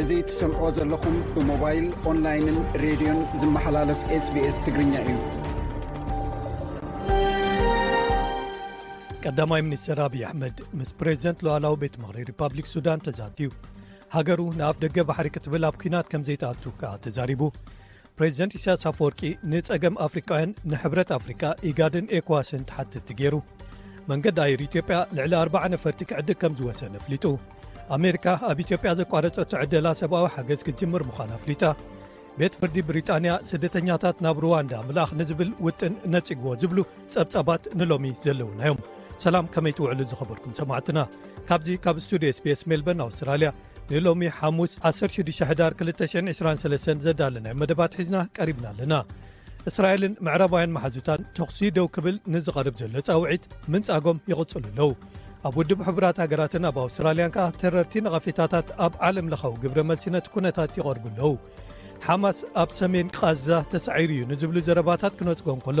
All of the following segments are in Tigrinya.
እዚ ትሰምዕዎ ዘለኹም ብሞባይል ኦንላይንን ሬድዮን ዝመሓላለፍ ስbስ ትግርኛ እዩ ቀዳማይ ሚኒስትር ኣብዪ ኣሕመድ ምስ ፕሬዚደንት ሉዓላዊ ቤት ምክሪ ሪፓብሊክ ሱዳን ተዛትዩ ሃገሩ ንኣፍ ደገ ባሕሪ ክትብል ኣብ ኩናት ከም ዘይትኣቱ ከኣ ተዛሪቡ ፕሬዚደንት ኢሳያስ ኣፈወርቂ ንጸገም ኣፍሪቃውያን ንሕብረት ኣፍሪቃ ኢጋድን ኤኮዋስን ተሓትትቲ ገይሩ መንገዲ ኣየር ኢትዮጵያ ልዕሊ 40 ነፈርቲ ክዕድግ ከም ዝወሰነ ኣፍሊጡ ኣሜሪካ ኣብ ኢትዮጵያ ዘቋረጸቶ ዕደላ ሰብኣዊ ሓገዝ ክትጅምር ምዃን ኣፍሊጣ ቤት ፍርዲ ብሪጣንያ ስደተኛታት ናብ ሩዋንዳ ምልኣኽ ንዝብል ውጥን ነጺግዎ ዝብሉ ጸብጻባት ንሎሚ ዘለዉና ዮም ሰላም ከመይ ትውዕሉ ዝኸበርኩም ሰማዕትና ካብዚ ካብ ስቱድዮ ስቤስ ሜልበን ኣውስትራልያ ንሎሚ ሓሙስ 16 ሕዳር 223 ዘዳለናዮ መደባት ሒዝና ቀሪብና ኣለና እስራኤልን ምዕራባውያን መሓዙታን ተኽሲ ደው ክብል ንዝቐርብ ዘሎ ጻውዒት ምንጻጎም ይቕጽሉ ኣለዉ ኣብ ውድብ ሕቡራት ሃገራትን ኣብ ኣውስትራልያን ከኣ ተረርቲ ነቐፌታታት ኣብ ዓለም ለኻዊ ግብረ መልሲነት ኩነታት ይቐርቡ ኣለዉ ሓማስ ኣብ ሰሜን ቃዛ ተሳዒሩ እዩ ንዝብሉ ዘረባታት ክነጽጎ ን ከሎ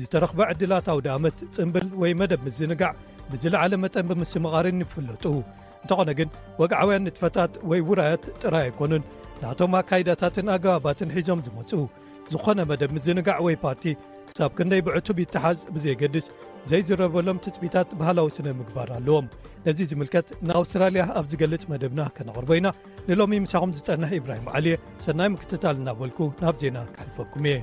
ዝተረኽበ ዕድላት ኣውድኣመት ጽምብል ወይ መደብ ምዝንጋዕ ብዝለዓለ መጠን ብምስምቓርን ይፍለጡ እንተኾነ ግን ወግዓውያን ንጥፈታት ወይ ውራያት ጥራይ ኣይኮኑን ናቶም ኣካይዳታትን ኣገባባትን ሒዞም ዝመፁ ዝኾነ መደብ ምዝንጋዕ ወይ ፓርቲ ክሳብ ክንደይ ብዕቱብ ይተሓዝ ብዘየገድስ ዘይዝረበሎም ትፅቢታት ባህላዊ ስነ ምግባር ኣለዎም ነዚ ዝምልከት ንኣውስትራልያ ኣብ ዝገልፅ መደብና ከነቕርቦ ኢና ንሎሚ ምሳኹም ዝፀንሕ ኢብራሂም ዓልየ ሰናይ ምክትታል እናበልኩ ናብ ዜና ክሕልፈኩም እየ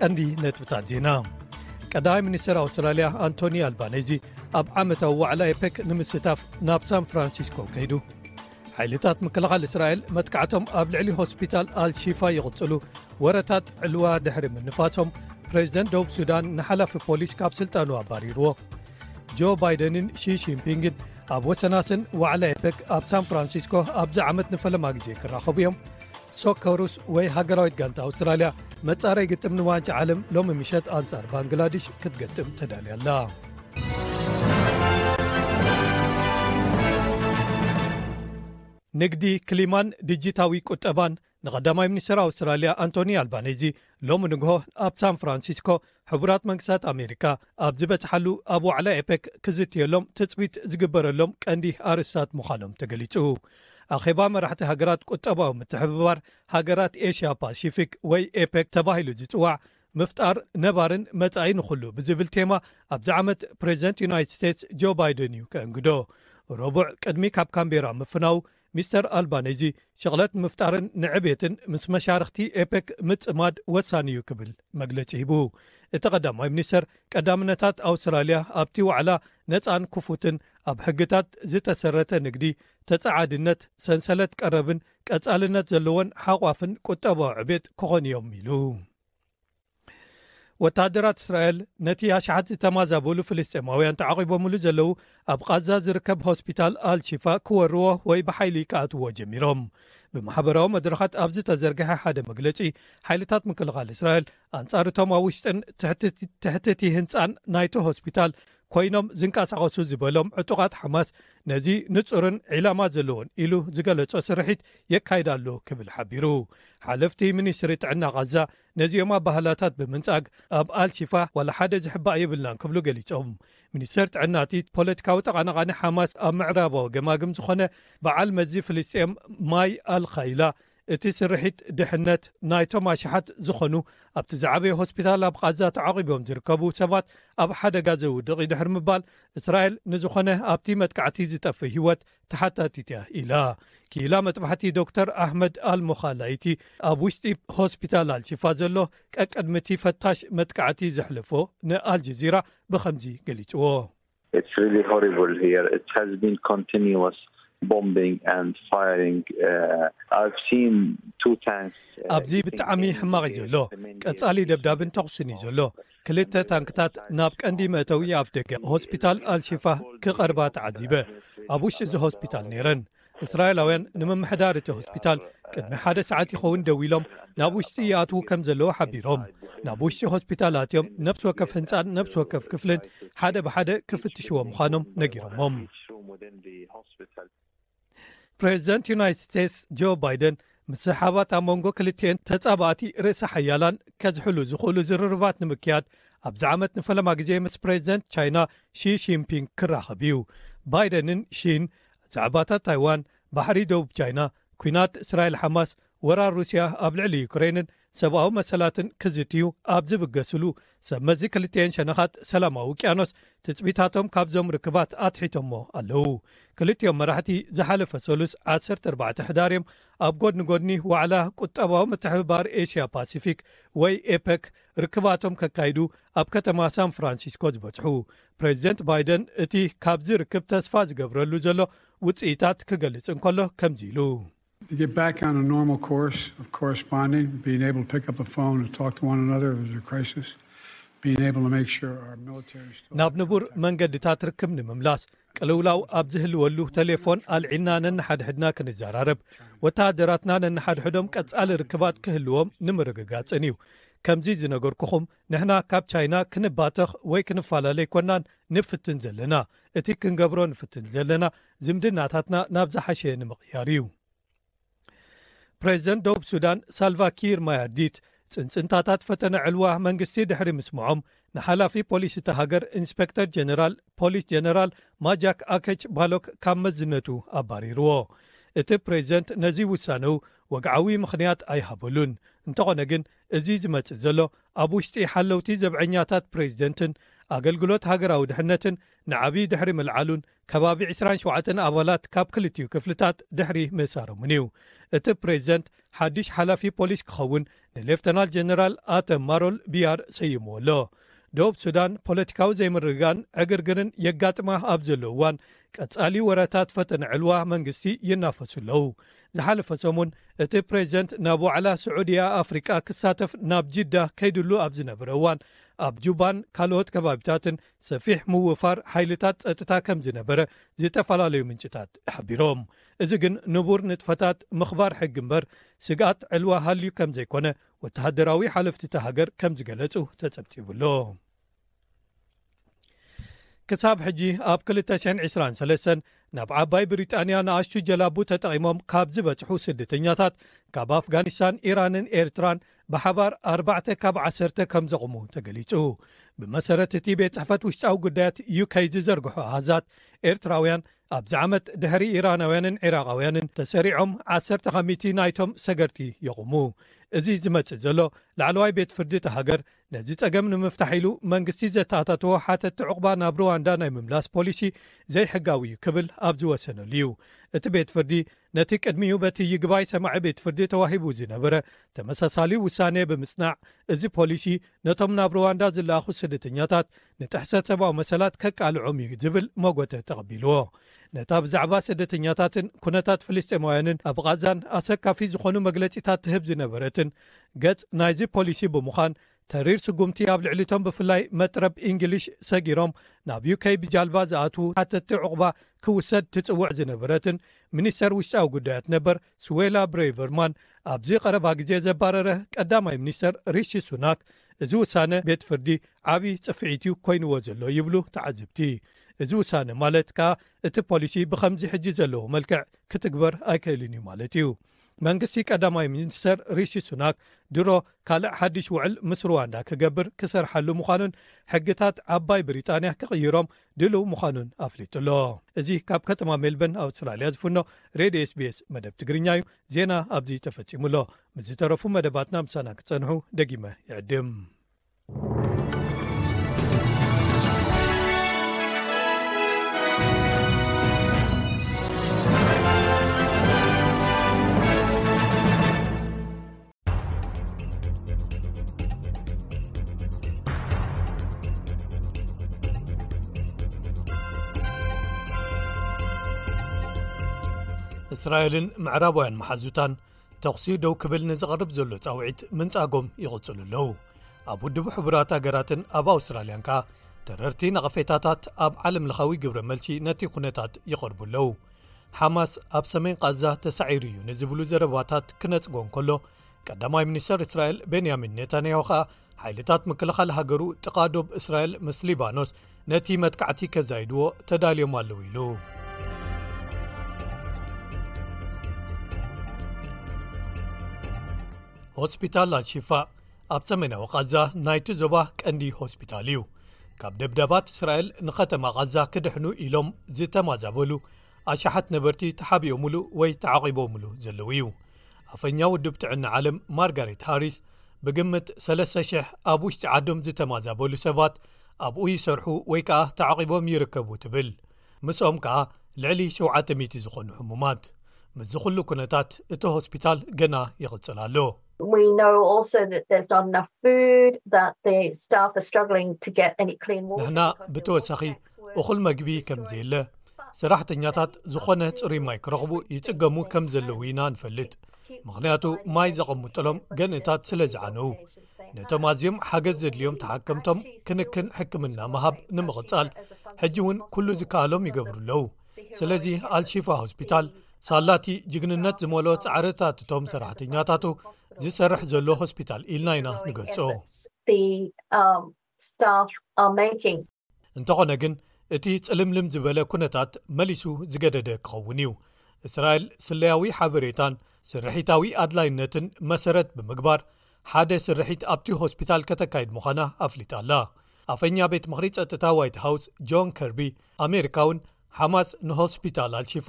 ቀንዲ ነጥብታት ዜና ቀዳማይ ሚኒስትር ኣውስትራልያ ኣንቶኒ ኣልባነዚ ኣብ ዓመታዊ ዋዕላ ኤፐክ ንምስታፍ ናብ ሳን ፍራንሲስኮ ከይዱ ሓይልታት ምክልኻል እስራኤል መጥቃዕቶም ኣብ ልዕሊ ሆስፒታል ኣልሺፋ ይቕጽሉ ወረታት ዕልዋ ድሕሪ ምንፋሶም ፕሬዚደንት ደቡብ ሱዳን ንሓላፊ ፖሊስ ካብ ስልጣኑ ኣባሪርዎ ጆ ባይደንን ሺ ሺንፒንግን ኣብ ወሰናስን ዋዕላ ኤፐክ ኣብ ሳን ፍራንሲስኮ ኣብዚ ዓመት ንፈለማ ግዜ ክራኸቡ እዮም ሶከሩስ ወይ ሃገራዊት ጋንታ ኣውስትራልያ መጻረይ ግጥም ንዋንጫ ዓለም ሎሚ ምሸጥ ኣንጻር ባንግላድሽ ክትገጥም ተዳልያ ኣላ ንግዲ ክሊማን ዲጂታዊ ቁጠባን ንቀዳማይ ሚኒስተር ኣውስትራልያ ኣንቶኒ ኣልባኔዚ ሎሚ ንግሆ ኣብ ሳን ፍራንሲስኮ ሕቡራት መንግስታት ኣሜሪካ ኣብ ዝበጽሓሉ ኣብ ዋዕላ ኤፐክ ክዝትየሎም ትጽቢት ዝግበረሎም ቀንዲ ኣርእስታት ምዃኖም ተገሊጹ ኣኼባ መራሕቲ ሃገራት ቁጠባዊ ምትሕብባር ሃገራት ኤሽያ ፓሲፊክ ወይ ኤፐክ ተባሂሉ ዝጽዋዕ ምፍጣር ነባርን መጻኢ ንኩሉ ብዝብል ቴማ ኣብዚ ዓመት ፕሬዚደንት ዩናይትድ ስቴትስ ጆ ባይደን እዩ ከእንግዶ ረቡዕ ቅድሚ ካብ ካምቤራ ምፍናው ሚስተር ኣልባኔዚ ሽቕለት ንምፍጣርን ንዕቤትን ምስ መሻርኽቲ ኤፐክ ምጽማድ ወሳኒ እዩ ክብል መግለጺ ሂቡ። እቲ ቀዳማይ ሚኒስተር ቀዳምነታት ኣውስትራልያ ኣብቲ ዋዕላ ነጻን ክፉትን ኣብ ሕግታት ዝተሰረተ ንግዲ፣ ተጻዓድነት፣ ሰንሰለት ቀረብን ቀጻልነት ዘለዎን ሓቋፍን ቁጠባዊ ዕቤት ክኾኑ እዮም ኢሉ። ወተሃደራት እስራኤል ነቲ ኣሽሓት ዝተማዛበሉ ፍልስጤማውያን ተዓቂቦምሉ ዘለዉ ኣብ ቓዛ ዝርከብ ሆስፒታል ኣልሺፋ ክወርዎ ወይ ብሓይሊ ክኣትዎ ጀሚሮም ብማሕበራዊ መድረኻት ኣብ ዝተዘርግሐ ሓደ መግለፂ ሓይልታት ምክልኻል እስራኤል ኣንፃርቶም ኣብ ውሽጥን ትሕትቲ ህንፃን ናይቲ ሆስፒታል ኮይኖም ዝንቀሳቐሱ ዝበሎም ዕጡቓት ሓማስ ነዚ ንፁርን ዒላማ ዘለዎን ኢሉ ዝገለፆ ስርሒት የካይዳሉ ክብል ሓቢሩ ሓለፍቲ ሚኒስትሪ ጥዕና ቓዛ ነዚኦም ኣባህላታት ብምንጻግ ኣብ ኣል ሺፋ ዋላ ሓደ ዝሕባእ የብልናን ክብሉ ገሊጾም። ሚኒስተር ጥዕና እቲ ፖለቲካዊ ተቓናቓኒ ሓማስ ኣብ ምዕራባዊ ገማግም ዝኾነ በዓል መዚ ፍልስጤም ማይ ኣል ኻይላ እቲ ስርሒት ድሕነት ናይቶም ኣሽሓት ዝኾኑ ኣብቲ ዝዓበየ ሆስፒታል ኣብ ቓዛ ተዓቚቦም ዝርከቡ ሰባት ኣብ ሓደጋ ዘውድቕ'ዩ ድሕሪ ምባል እስራኤል ንዝኾነ ኣብቲ መጥቃዕቲ ዝጠፍእ ህይወት ተሓታቲት እያ ኢላ። ክኢላ መጥባሕቲ ዶክተር ኣሕመድ ኣልሞኻላይቲ ኣብ ውሽጢ ሆስፒታል ኣልሽፋ ዘሎ ቀቅድሚ እቲ ፈታሽ መጥቃዕቲ ዘሕለፎ ንኣልጀዚራ ብኸምዚ ገሊጽዎ። ኣብዚ ብጣዕሚ ሕማቕ እዩ ዘሎ ቀጻሊ ደብዳብን ተኹስን እዩ ዘሎ ክልተ ታንክታት ናብ ቀንዲ መእተዊ ኣፍደገ ሆስፒታል ኣልሽፋህ ክቐርባ ተዓዚበ ኣብ ውሽጢ እዚ ሆስፒታል ነይረን እስራኤላውያን ንምምሕዳር እቲ ሆስፒታል ቅድሚ ሓደ ሰዓት ይኸውን ደው ኢሎም ናብ ውሽጢ ይኣትዉ ከም ዘለዉ ሓቢሮም ናብ ውሽጢ ሆስፒታል ኣትዮም ነብሲ ወከፍ ህንፃን ነብሲ ወከፍ ክፍልን ሓደ ብሓደ ክፍትሽዎ ምዃኖም ነጊሮሞም ፕሬዚደንት ዩናይት ስቴትስ ጆ ባይደን ምስሕሓባት ኣብ መንጎ ክልትኤን ተፃባእቲ ርእሰ ሓያላን ከዝሕሉ ዝኽእሉ ዝርርባት ንምክያድ ኣብዚ ዓመት ንፈለማ ግዜ ምስ ፕሬዚደንት ቻይና ሺሺንፒንግ ክራኸብ እዩ ባይደንን ሺን ዛዕባታት ታይዋን ባሕሪ ደቡብ ቻይና ኩናት እስራኤል ሓማስ ወራር ሩስያ ኣብ ልዕሊ ዩክረይንን ሰብኣዊ መሰላትን ክዝትዩ ኣብ ዝብገስሉ፣ ሰብ መዚ ክልቲኤን ሸነኻት ሰላማዊ ውቅያኖስ ትጽቢታቶም ካብዞም ርክባት ኣትሒቶሞ ኣለዉ። ክልቲኦም መራሕቲ ዝሓለፈ ሰሉስ ዓሰርተ ኣርባዕተ ሕዳር እዮም ኣብ ጎድኒ ጎድኒ ዋዕላ ቁጠባዊ ምትሕብባር ኤስያ ፓሲፊክ ወይ ኤፐክ ርክባቶም ከካይዱ ኣብ ከተማ ሳን ፍራንሲስኮ ዝበጽሑ። ፕረዚደንት ባይደን እቲ ካብዚ ርክብ ተስፋ ዝገብረሉ ዘሎ ውጽኢታት ክገልጽ እንከሎ ከምዚ ኢሉ። ናብ ንቡር መንገድታት ርክብ ንምምላስ ቅልውላው ኣብ ዝህልወሉ ተሌፎን ኣልዒልና ነንሓድሕድና ክንዘራረብ ወተሃደራትና ነንሓድሕዶም ቀፃሊ ርክባት ክህልዎም ንምርግጋፅን እዩ ከምዚ ዝነገርኩኹም ንሕና ካብ ቻይና ክንባተኽ ወይ ክንፈላለይ ኮናን ንፍትን ዘለና እቲ ክንገብሮ ንፍትን ዘለና ዝምድናታትና ናብ ዝሓሸ ንምቕያር እዩ። ፕረዚደንት ደቡብ ሱዳን ሳልቫ ኪር ማያርዲት ጽንጽንታታት ፈተነ ዕልዋ መንግስቲ ድሕሪ ምስምዖም ንሓላፊ ፖሊስ እታ ሃገር ኢንስፐክተር ጀነራል ፖሊስ ጀነራል ማጃክ ኣከች ባሎክ ካብ መዝነቱ ኣባሪርዎ። እቲ ፕረዚደንት ነዚ ውሳነኡ ወግዓዊ ምኽንያት ኣይሃበሉን፣ እንተኾነ ግን እዚ ዝመጽእ ዘሎ ኣብ ውሽጢ ሓለውቲ ዘብዐኛታት ፕረዚደንትን ኣገልግሎት ሃገራዊ ድሕነትን ንዓብዪ ድሕሪ ምልዓሉን ከባቢ ዕስራን ሸውዓተን ኣባላት ካብ ክልቲኡ ክፍልታት ድሕሪ ምእሳሮምን እዩ እቲ ፕረዚደንት ሓድሽ ሓላፊ ፖሊስ ክኸውን ንሌፍተናል ጀነራል ኣተም ማሮል ብያር ሰይምዎ ኣሎ ደቡብ ሱዳን ፖለቲካዊ ዘይምርግጋእን ዕግርግርን የጋጥማ ኣብ ዘሎ እዋን ቀጻሊ ወረታት ፈተነ ዕልዋ መንግስቲ ይናፈሱ ኣለዉ ዝሓለፈ ሰሙን እቲ ፕሬዚደንት ናብ ዋዕላ ስዑድያ ኣፍሪቃ ክሳተፍ ናብ ጅዳ ከይድሉ ኣብ ዝነበረ እዋን ኣብ ጁባን ካልኦት ከባቢታትን ሰፊሕ ምውፋር ሓይልታት ፀጥታ ከም ዝነበረ ዝተፈላለዩ ምንጭታት ሓቢሮም። እዚ ግን ንቡር ንጥፈታት ምኽባር ሕጊ እምበር ስግኣት ዕልዋ ሃልዩ ከም ዘይኮነ ወተሃደራዊ ሓለፍቲ እታ ሃገር ከም ዝገለፁ ተፀብፂቡ ኣሎ። ክሳብ ሕጂ ኣብ 223 ናብ ዓባይ ብሪጣንያ ንኣሽቱ ጀላቡ ተጠቒሞም ካብ ዝበጽሑ ስድተኛታት ካብ ኣፍጋኒስታን ኢራንን ኤርትራን ብሓባር ኣርባዕተ ካብ ዓሰርተ ከም ዘቕሙ ተገሊጹ ብመሰረት እቲ ቤት ጽሕፈት ውሽጣዊ ጉዳያት ዩከይ ዝዘርግሑ ኣሃዛት ኤርትራውያን ኣብዚ ዓመት ድሕሪ ኢራናውያንን ዒራቃውያንን ተሰሪዖም ዓሰርተ ከሚቲ ናይቶም ሰገርቲ የቕሙ እዚ ዝመጽእ ዘሎ ላዕለዋይ ቤት ፍርዲ እተ ሃገር ነዚ ፀገም ንምፍታሕ ኢሉ መንግስቲ ዘተኣታተዎ ሓተቲ ዑቕባ ናብ ሩዋንዳ ናይ ምምላስ ፖሊሲ ዘይሕጋዊ እዩ ክብል ኣብ ዝወሰነሉ እዩ እቲ ቤት ፍርዲ ነቲ ቅድሚኡ በቲ ይግባይ ሰማዒ ቤት ፍርዲ ተዋሂቡ ዝነበረ ተመሳሳሊ ውሳኔ ብምፅናዕ እዚ ፖሊሲ ነቶም ናብ ሩዋንዳ ዝለኣኹ ስደተኛታት ንጥሕሰት ሰብኣዊ መሰላት ከቃልዖም እዩ ዝብል መጎተ ተቐቢልዎ። ነታ ብዛዕባ ስደተኛታትን ኩነታት ፍልስጤማውያንን ኣብ ቓዛን ኣሰካፊ ዝኾኑ መግለጺታት ትህብ ዝነበረትን ገጽ ናይዚ ፖሊሲ ብምዃን ተሪር ስጉምቲ ኣብ ልዕሊ እቶም ብፍላይ መጥረብ ኢንግሊሽ ሰጊሮም ናብ ዩከይ ብጃልባ ዝኣትዉ ሓተትቲ ዑቕባ ክውሰድ ትጽውዕ ዝነበረትን ሚኒስተር ውሽጣዊ ጉዳያት ነበር ስዌላ ብሬቨርማን ኣብዚ ቐረባ ግዜ ዘባረረ ቀዳማይ ሚኒስተር ሪሺ ሱናክ እዚ ውሳነ ቤት ፍርዲ ዓብዪ ጽፍዒት እዩ ኮይንዎ ዘሎ ይብሉ ተዓዝብቲ። እዚ ውሳነ ማለት ከኣ እቲ ፖሊሲ ብኸምዚ ሕጂ ዘለዎ መልክዕ ክትግበር ኣይክእልን እዩ ማለት እዩ። መንግስቲ ቀዳማይ ሚኒስተር ሪሺ ሱናክ ድሮ ካልእ ሓድሽ ውዕል ምስ ሩዋንዳ ክገብር ክሰርሓሉ ምዃኑን ሕግታት ዓባይ ብሪጣንያ ክቕይሮም ድሉው ምዃኑን ኣፍሊጡ ኣሎ። እዚ ካብ ከተማ ሜልበርን ኣውስትራልያ ዝፍኖ ሬድዮ ስቤስ መደብ ትግርኛ እዩ። ዜና ኣብዚ ተፈጺሙ ኣሎ። ምስ ዝተረፉ መደባትና ምሳና ክትጸንሑ ደጊመ ይዕድም። እስራኤልን ምዕራባውያን መሓዙታን ተኽሲ ደው ክብል ንዝቐርብ ዘሎ ጻውዒት ምንጻጎም ይቕጽሉ ኣለዉ ኣብ ውድብ ሕቡራት ኣገራትን ኣብ ኣውስትራልያን ከኣ ተረርቲ ነቐፌታታት ኣብ ዓለም ለኻዊ ግብረ መልሲ ነቲ ዅነታት ይቕርቡ ኣለዉ ሓማስ ኣብ ሰሜን ቓዛ ተሳዒሩ እዩ ንዝብሉ ዘረባታት ክነጽጎ እንከሎ ቀዳማይ ሚኒስተር እስራኤል ቤንያሚን ኔታንያሁ ከኣ ሓይልታት ምክልኻል ሃገሩ ጥቓ ዶብ እስራኤል ምስ ሊባኖስ ነቲ መጥካዕቲ ከዛይድዎ ተዳልዮም ኣለዉ ኢሉ ሆስፒታል ኣልሽፋ ኣብ ሰሜናዊ ቓዛ ናይቲ ዞባ ቀንዲ ሆስፒታል እዩ ካብ ደብዳባት እስራኤል ንኸተማ ቓዛ ክድሕኑ ኢሎም ዝተማዛበሉ ኣሽሓት ነበርቲ ተሓቢኦምሉ ወይ ተዓቒቦምሉ ዘለዉ እዩ ኣፈኛ ውድብ ትዕና ዓለም ማርጋሪት ሃሪስ ብግምት 3,00 ኣብ ውሽጢ ዓዶም ዝተማዛበሉ ሰባት ኣብኡ ይሰርሑ ወይ ከኣ ተዓቒቦም ይርከቡ ትብል ምስኦም ከኣ ልዕሊ 700 ዝኾኑ ሕሙማት ምስዚ ዅሉ ኵነታት እቲ ሆስፒታል ገና ይቕጽል ኣሎ ንሕና ብተወሳኺ እኹል መግቢ ከም ዘየለ ሰራሕተኛታት ዝኾነ ፅሩይ ማይ ክረኽቡ ይፅገሙ ከም ዘለዉ ኢና ንፈልጥ ምኽንያቱ ማይ ዘቐምጥሎም ገንእታት ስለ ዝዓነዉ ነቶም ኣዝዮም ሓገዝ ዘድልዮም ተሓከምቶም ክንክን ሕክምና ምሃብ ንምቕፃል ሕጂ እውን ኩሉ ዝከኣሎም ይገብሩ ኣለዉ ስለዚ ኣልሽፋ ሆስፒታል ሳላቲ ጅግንነት ዝመልኦ ጻዕርታት እቶም ሰራሕተኛታቱ ዝሰርሕ ዘሎ ሆስፒታል ኢልና ኢና ንገልጾ እንተኾነ ግን እቲ ጽልምልም ዝበለ ኩነታት መሊሱ ዝገደደ ክኸውን እዩ እስራኤል ስለያዊ ሓበሬታን ስርሒታዊ ኣድላይነትን መሰረት ብምግባር ሓደ ስርሒት ኣብቲ ሆስፒታል ከተካይድ ምዃና ኣፍሊጣ ኣላ ኣፈኛ ቤት ምክሪ ጸጥታ ዋይት ሃውስ ጆን ከርቢ ኣሜሪካ ውን ሓማስ ንሆስፒታል ኣልሺፋ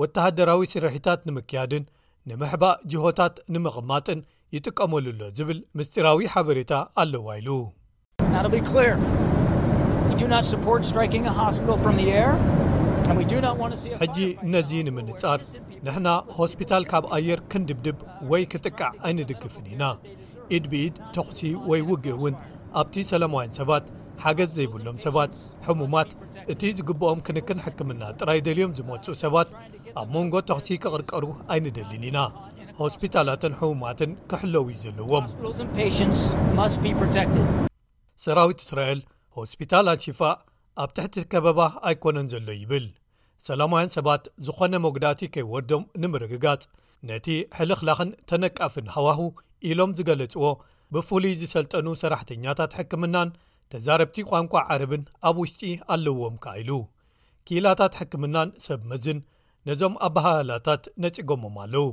ወተሃደራዊ ስርሒታት ንምክያድን ንምሕባእ ጅሆታት ንምቕማጥን ይጥቀመሉ'ሎ ዝብል ምስጢራዊ ሓበሬታ ኣለዋ ኢሉ። ሕጂ ነዚ ንምንጻር፣ ንሕና ሆስፒታል ካብ ኣየር ክንድብድብ ወይ ክጥቃዕ ኣይንድግፍን ኢና። ኢድ ብኢድ ተዅሲ ወይ ውግእ እውን ኣብቲ ሰላማውያን ሰባት ሓገዝ ዘይብሎም ሰባት ሕሙማት እቲ ዝግብኦም ክንክን ሕክምና ጥራይ ደልዮም ዝመጽኡ ሰባት ኣብ መንጎ ተዅሲ ክቕርቀሩ ኣይንደልን ኢና ሆስፒታላትን ሕሙማትን ክሕለውዩ ዘለዎም። ሰራዊት እስራኤል ሆስፒታል ኣልሽፋእ ኣብ ትሕቲ ከበባ ኣይኮነን ዘሎ ይብል ሰላማውያን ሰባት ዝኾነ መጉዳእቲ ከይወርዶም ንምርግጋጽ ነቲ ሕልኽላኽን ተነቃፍን ሃዋሁ ኢሎም ዝገለጽዎ ብፍሉይ ዝሰልጠኑ ሰራሕተኛታት ሕክምናን ተዛረብቲ ቋንቋ ዓረብን ኣብ ውሽጢ ኣለዎም ከኣ ኢሉ ክኢላታት ሕክምናን ሰብ መዝን ነዞም ኣባሃህላታት ነጺጎሞም ኣለዉ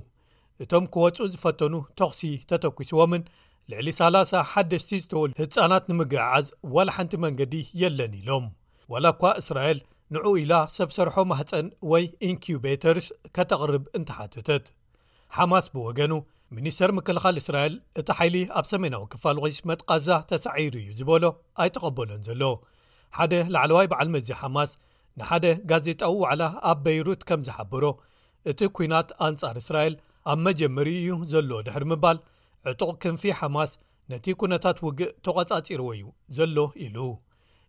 እቶም ክወጹ ዝፈተኑ ተዅሲ ተተኲስዎምን ልዕሊ ሰላሳ ሓደስቲ ዝተወልዱ ህጻናት ንምግዕዓዝ ዋላ ሓንቲ መንገዲ የለን ኢሎም። ዋላ እኳ እስራኤል ንዕኡ ኢላ ሰብ ሰርሖ ማህጸን ወይ ኢንኪዩቤተርስ ከተቕርብ እንተሓተተት። ሓማስ ብወገኑ ሚኒስተር ምክልኻል እስራኤል እቲ ሓይሊ ኣብ ሰሜናዊ ክፋል ወሽመጥ ቓዛ ተሳዒሩ እዩ ዝበሎ ኣይተቐበሎን ዘሎ። ሓደ ላዕለዋይ በዓልመዚ ሓማስ ንሓደ ጋዜጣዊ ዋዕላ ኣብ በይሩት ከም ዝሓበሮ እቲ ኲናት ኣንጻር እስራኤል ኣብ መጀመርይኡ'ዩ ዘሎ ድሕሪ ምባል፣ ዕጡቕ ክንፊ ሓማስ ነቲ ኵነታት ውግእ ተቖጻጺርዎ'ዩ ዘሎ ኢሉ።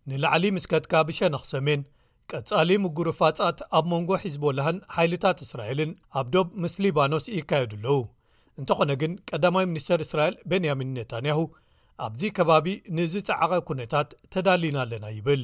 ንላዕሊ ምስ ከድካ ብሸነኽ ሰሜን፣ ቀጻሊ ምጕርፋጻት ኣብ መንጎ ሒዝቦላህን ሓይልታት እስራኤልን ኣብ ዶብ ምስ ሊባኖስ ይካየዱ ኣለዉ። እንተዀነ ግን ቀዳማይ ሚኒስተር እስራኤል ቤንያሚን ኔታንያሁ ኣብዚ ከባቢ ንዝጸዓቐ ኵነታት ተዳሊና ኣለና ይብል።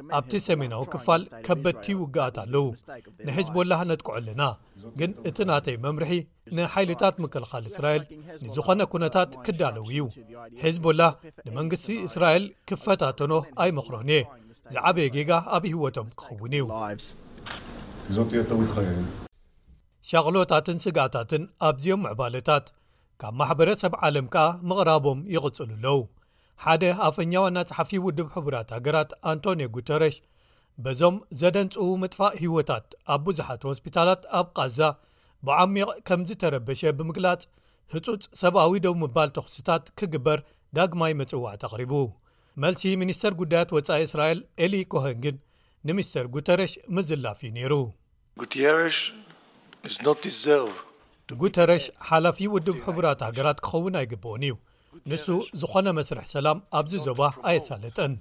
ኣብቲ ሰሜናዊ ክፋል ከበድቲ ውግኣት ኣለዉ ንሕዝቦላህ ነጥቅዖ ኣለና ግን እቲ ናተይ መምርሒ ንሓይልታት ምክልኻል እስራኤል ንዝኾነ ኩነታት ክዳለዉ እዩ ሕዝቦላህ ንመንግስቲ እስራኤል ክፈታተኖ ኣይመክሮን እየ ዝዓበየ ጌጋ ኣብ ህወቶም ክኸውን እዩ ሻቕሎታትን ስግኣታትን ኣብዝዮም ምዕባለታት ካብ ማሕበረ ሰብ ዓለም ከኣ ምቕራቦም ይቕጽሉ ኣለዉ ሓደ ኣፈኛ ዋና ጸሓፊ ውድብ ሕቡራት ሃገራት ኣንቶንዮ ጉተረሽ በዞም ዘደንጽዉ ምጥፋእ ህይወታት ኣብ ብዙሓት ሆስፒታላት ኣብ ቓዛ ብዓሚቕ ከም ዝተረበሸ ብምግላጽ ህጹጽ ሰብኣዊ ደው ምባል ተኽስታት ክግበር ዳግማይ መጽዋዕት ኣቕሪቡ መልሲ ሚኒስተር ጉዳያት ወጻኢ እስራኤል ኤሊ ኮሀን ግን ንሚስተር ጉተረሽ ምዝላፍ እዩ ነይሩ ጉተረሽ ሓላፊ ውድብ ሕቡራት ሃገራት ክኸውን ኣይግብኡን እዩ ንሱ ዝኾነ መስርሕ ሰላም ኣብዚ ዞባ ኣየሳለጠን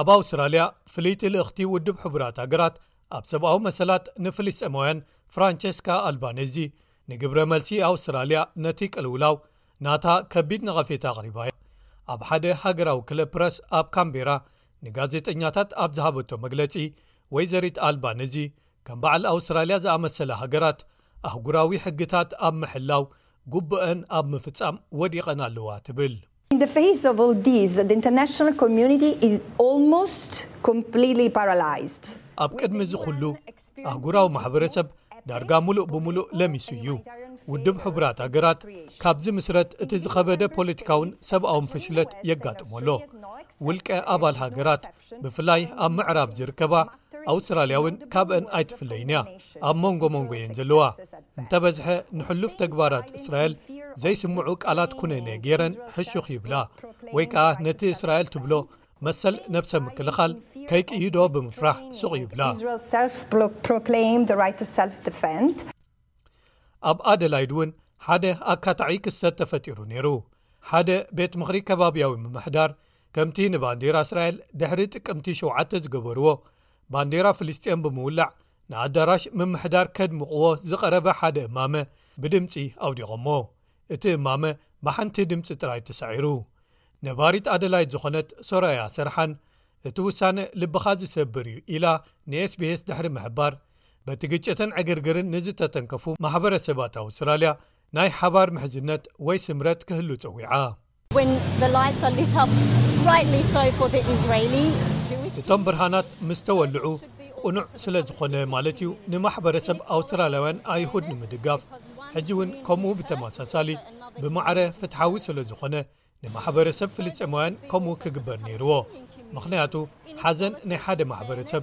ኣብ ኣውስትራልያ ፍልይቲ ልእኽቲ ውድብ ሕቡራት ሃገራት ኣብ ሰብኣዊ መሰላት ንፍልስጠማውያን ፍራንቸስካ ኣልባነዚ ንግብረ መልሲ ኣውስትራልያ ነቲ ቅልውላው ናታ ከቢድ ነቐፌታ ኣቕሪባ እያ ኣብ ሓደ ሃገራዊ ክለፕረስ ኣብ ካምቤራ ንጋዜጠኛታት ኣብ ዝሃበቶ መግለጺ ወይዘሪት ኣልባ ነዚ ከም በዓል ኣውስትራልያ ዝኣመሰላ ሃገራት ኣህጉራዊ ሕግታት ኣብ ምሕላው ጉቡኤን ኣብ ምፍጻም ወዲቐን ኣለዋ ትብል። ኣብ ቅድሚ እዚ ኩሉ ኣህጉራዊ ማሕበረሰብ ዳርጋ ምሉእ ብምሉእ ለሚሱ እዩ ውድብ ሕቡራት ሃገራት ካብ ዝምስረት እቲ ዝኸበደ ፖለቲካውን ሰብኣውን ፍሽለት የጋጥሞ ኣሎ ውልቀ ኣባል ሃገራት ብፍላይ ኣብ ምዕራብ ዝርከባ ኣውስትራልያውን ካብአን ኣይትፍለይን እያ ኣብ መንጎ መንጎ እየን ዘለዋ እንተበዝሐ ንሕሉፍ ተግባራት እስራኤል ዘይስምዑ ቃላት ኩነነ ገይረን ሕሹኽ ይብላ ወይ ከዓ ነቲ እስራኤል ትብሎ መሰል ነብሰ ምክልኻል ከይቅይዶ ብምፍራሕ ሱቕ ይብላ። ኣብ ኣደላይድ እውን ሓደ ኣካታዒ ክሰት ተፈጢሩ ነይሩ። ሓደ ቤት ምኽሪ ከባብያዊ ምምሕዳር ከምቲ ንባንዴራ እስራኤል ድሕሪ ጥቅምቲ ሸተ ዝገበርዎ ባንዴራ ፍልስጥኤም ብምውላዕ ንኣዳራሽ ምምሕዳር ከድምቕዎ ዝቐረበ ሓደ እማመ ብድምፂ ኣውዲቖሞ። እቲ እማመ ብሓንቲ ድምጺ ጥራይ ተሳዒሩ። ነባሪት ኣደላይድ ዝኾነት ሶራያ ሰርሓን፣ እቲ ውሳነ ልብኻ ዝሰብር እዩ ኢላ ንኤስቢኤስ ድሕሪ ምሕባር፣ በቲ ግጭትን ዕግርግርን ንዝተተንከፉ ማሕበረሰባት ኣውስትራልያ ናይ ሓባር ምሕዝነት ወይ ስምረት ክህሉ ጸዊዓ። እቶም ብርሃናት ምስ ተወልዑ ቅኑዕ ስለ ዝኾነ ማለት እዩ ንማሕበረሰብ ኣውስትራልያውያን ኣይሁድ ንምድጋፍ ሕጂ እውን ከምኡ ብተመሳሳሊ ብማዕረ ፍትሓዊ ስለ ዝኾነ ንማሕበረሰብ ፍልስጥማውያን ከምኡ ክግበር ነይርዎ ምኽንያቱ ሓዘን ናይ ሓደ ማሕበረሰብ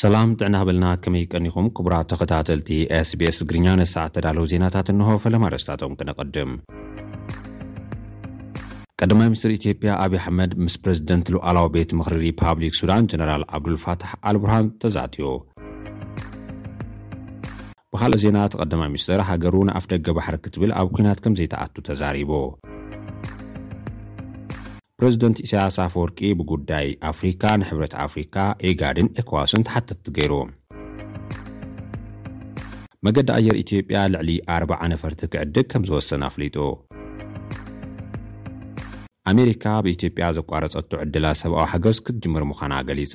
ሰላም ጥዕና ሃበልና ከመይ ቀኒኹም ክቡራት ተኸታተልቲ SBS ትግርኛ ነዚ ሰዓት ተዳለዉ ዜናታት እንሆ ፈለማ ኣርእስታቶም ክነቐድም ቀዳማይ ሚኒስትር ኢትዮጵያ ኣብዪ ኣሕመድ ምስ ፕረዚደንት ሉዓላዊ ቤት ምኽሪ ሪፓብሊክ ሱዳን ጀነራል ዓብዱልፋታሕ ኣልቡርሃን ተዛትዮ ብካልእ ዜና እቲ ቀዳማይ ሚኒስትር ሃገሩ ንኣፍ ደገ ባሕሪ ክትብል ኣብ ኩናት ከም ዘይተኣቱ ተዛሪቡ ፕረዚደንት ኢሳያስ ኣፈወርቂ ብጉዳይ ኣፍሪካ ንሕብረት ኣፍሪካ፣ ኢጋድን ኤኮዋስን ተሓተትቲ ገይሩ። መገዲ ኣየር ኢትዮጵያ ልዕሊ ኣርብዓ ነፈርቲ ክዕድግ ከምዝወሰነ ኣፍሊጡ። ኣሜሪካ ኣብ ኢትዮጵያ ዘቋረፀቶ ዕድላት ሰብኣዊ ሓገዝ ክትጅምር ምዃና ገሊፃ።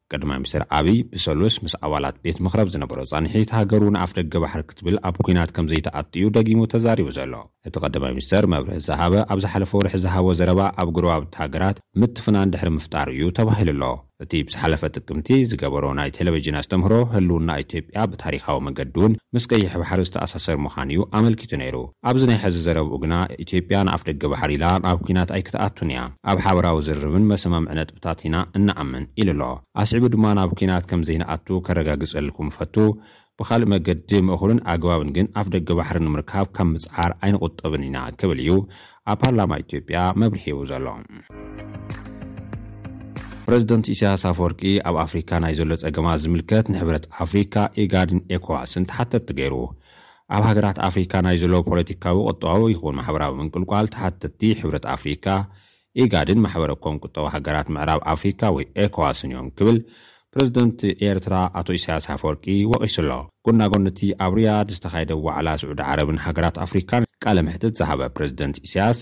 ቀዳማይ ሚኒስተር ኣብይ ብሰሉስ ምስ ኣባላት ቤት ምኽሪ ኣብ ዝነበሮ ፃንሒት ሃገሩ ንኣፍደገ ባሕሪ ክትብል ኣብ ኲናት ከምዘይትኣቱ እዩ ደጊሙ ተዛሪቡ ዘሎ። እቲ ቀዳማይ ሚኒስተር መብርሂ ዝሃበ ኣብ ዝሓለፈ ወርሒ ዝሃቦ ዘረባ ኣብ ጎረባብቲ ሃገራት ምትፍናን ድሕሪ ምፍጣሩ እዩ ተባሂሉ ኣሎ። እቲ ብዝሓለፈ ጥቅምቲ ዝገበሮ ናይ ቴለቨጅን ኣስተምህሮ ህልውና ኢትዮጵያ ብታሪኻዊ መገዲ እውን ምስ ቀይሕ ባሕሪ ዝተኣሳሰር ምዃኑ እዩ ኣመልኪቱ ነይሩ። ኣብዚ ናይ ሕዚ ዘረብኡ ግና ኢትዮጵያ ንኣፍደገ ባሕሪ ኢላ ናብ ኲናት ኣይክትኣቱን እያ፣ ኣብ ሓበራዊ ዝርርብን መሰማምዕነትን ቶታት ኢና እንኣምን ኢሉ ኣሎ። ኣስዒቡ ድማ ናብ ኲናት ከም ዘይንኣቱ ከረጋግጸልኩም እፈቱ፣ ብኻልእ መገዲ ምእኹልን ኣገባብን ግን ኣፍደገ ባሕሪ ንምርካብ ካብ ምጽዓር ኣይንቑጠብን ኢና ክብል እዩ ኣብ ፓርላማ ኢትዮጵያ መብርሂ ሂቡ ዘሎ። ፕረዚደንት ኢሳያስ ኣፈወርቂ ኣብ ኣፍሪካ ናይ ዘሎ ጸገማት ዝምልከት ንሕብረት ኣፍሪካ፣ ኢጋድን ኤኮዋስን ተሓተትቲ ገይሩ። ኣብ ሃገራት ኣፍሪካ ናይ ዘሎ ፖለቲካዊ፣ ቁጠባዊ ይኹን ማሕበራዊ ምንቁልቋል ተሓተትቲ ሕብረት ኣፍሪካ፣ ኢጋድን ማሕበረ ኮም ቁጠባ ሃገራት ምዕራብ ኣፍሪካ ወይ ኤኮዋስን እዮም ክብል ፕረዚደንት ኤርትራ ኣቶ ኢሳያስ ኣፈወርቂ ወቒሱ'ሎ። ጎናጎኒ'ቲ ኣብ ሪያድ ዝተኻየደ ዋዕላ ስዑዲ ዓረብን ሃገራት ኣፍሪካን ቃለ መሕትት ዝሃበ ፕረዚደንት ኢሳያስ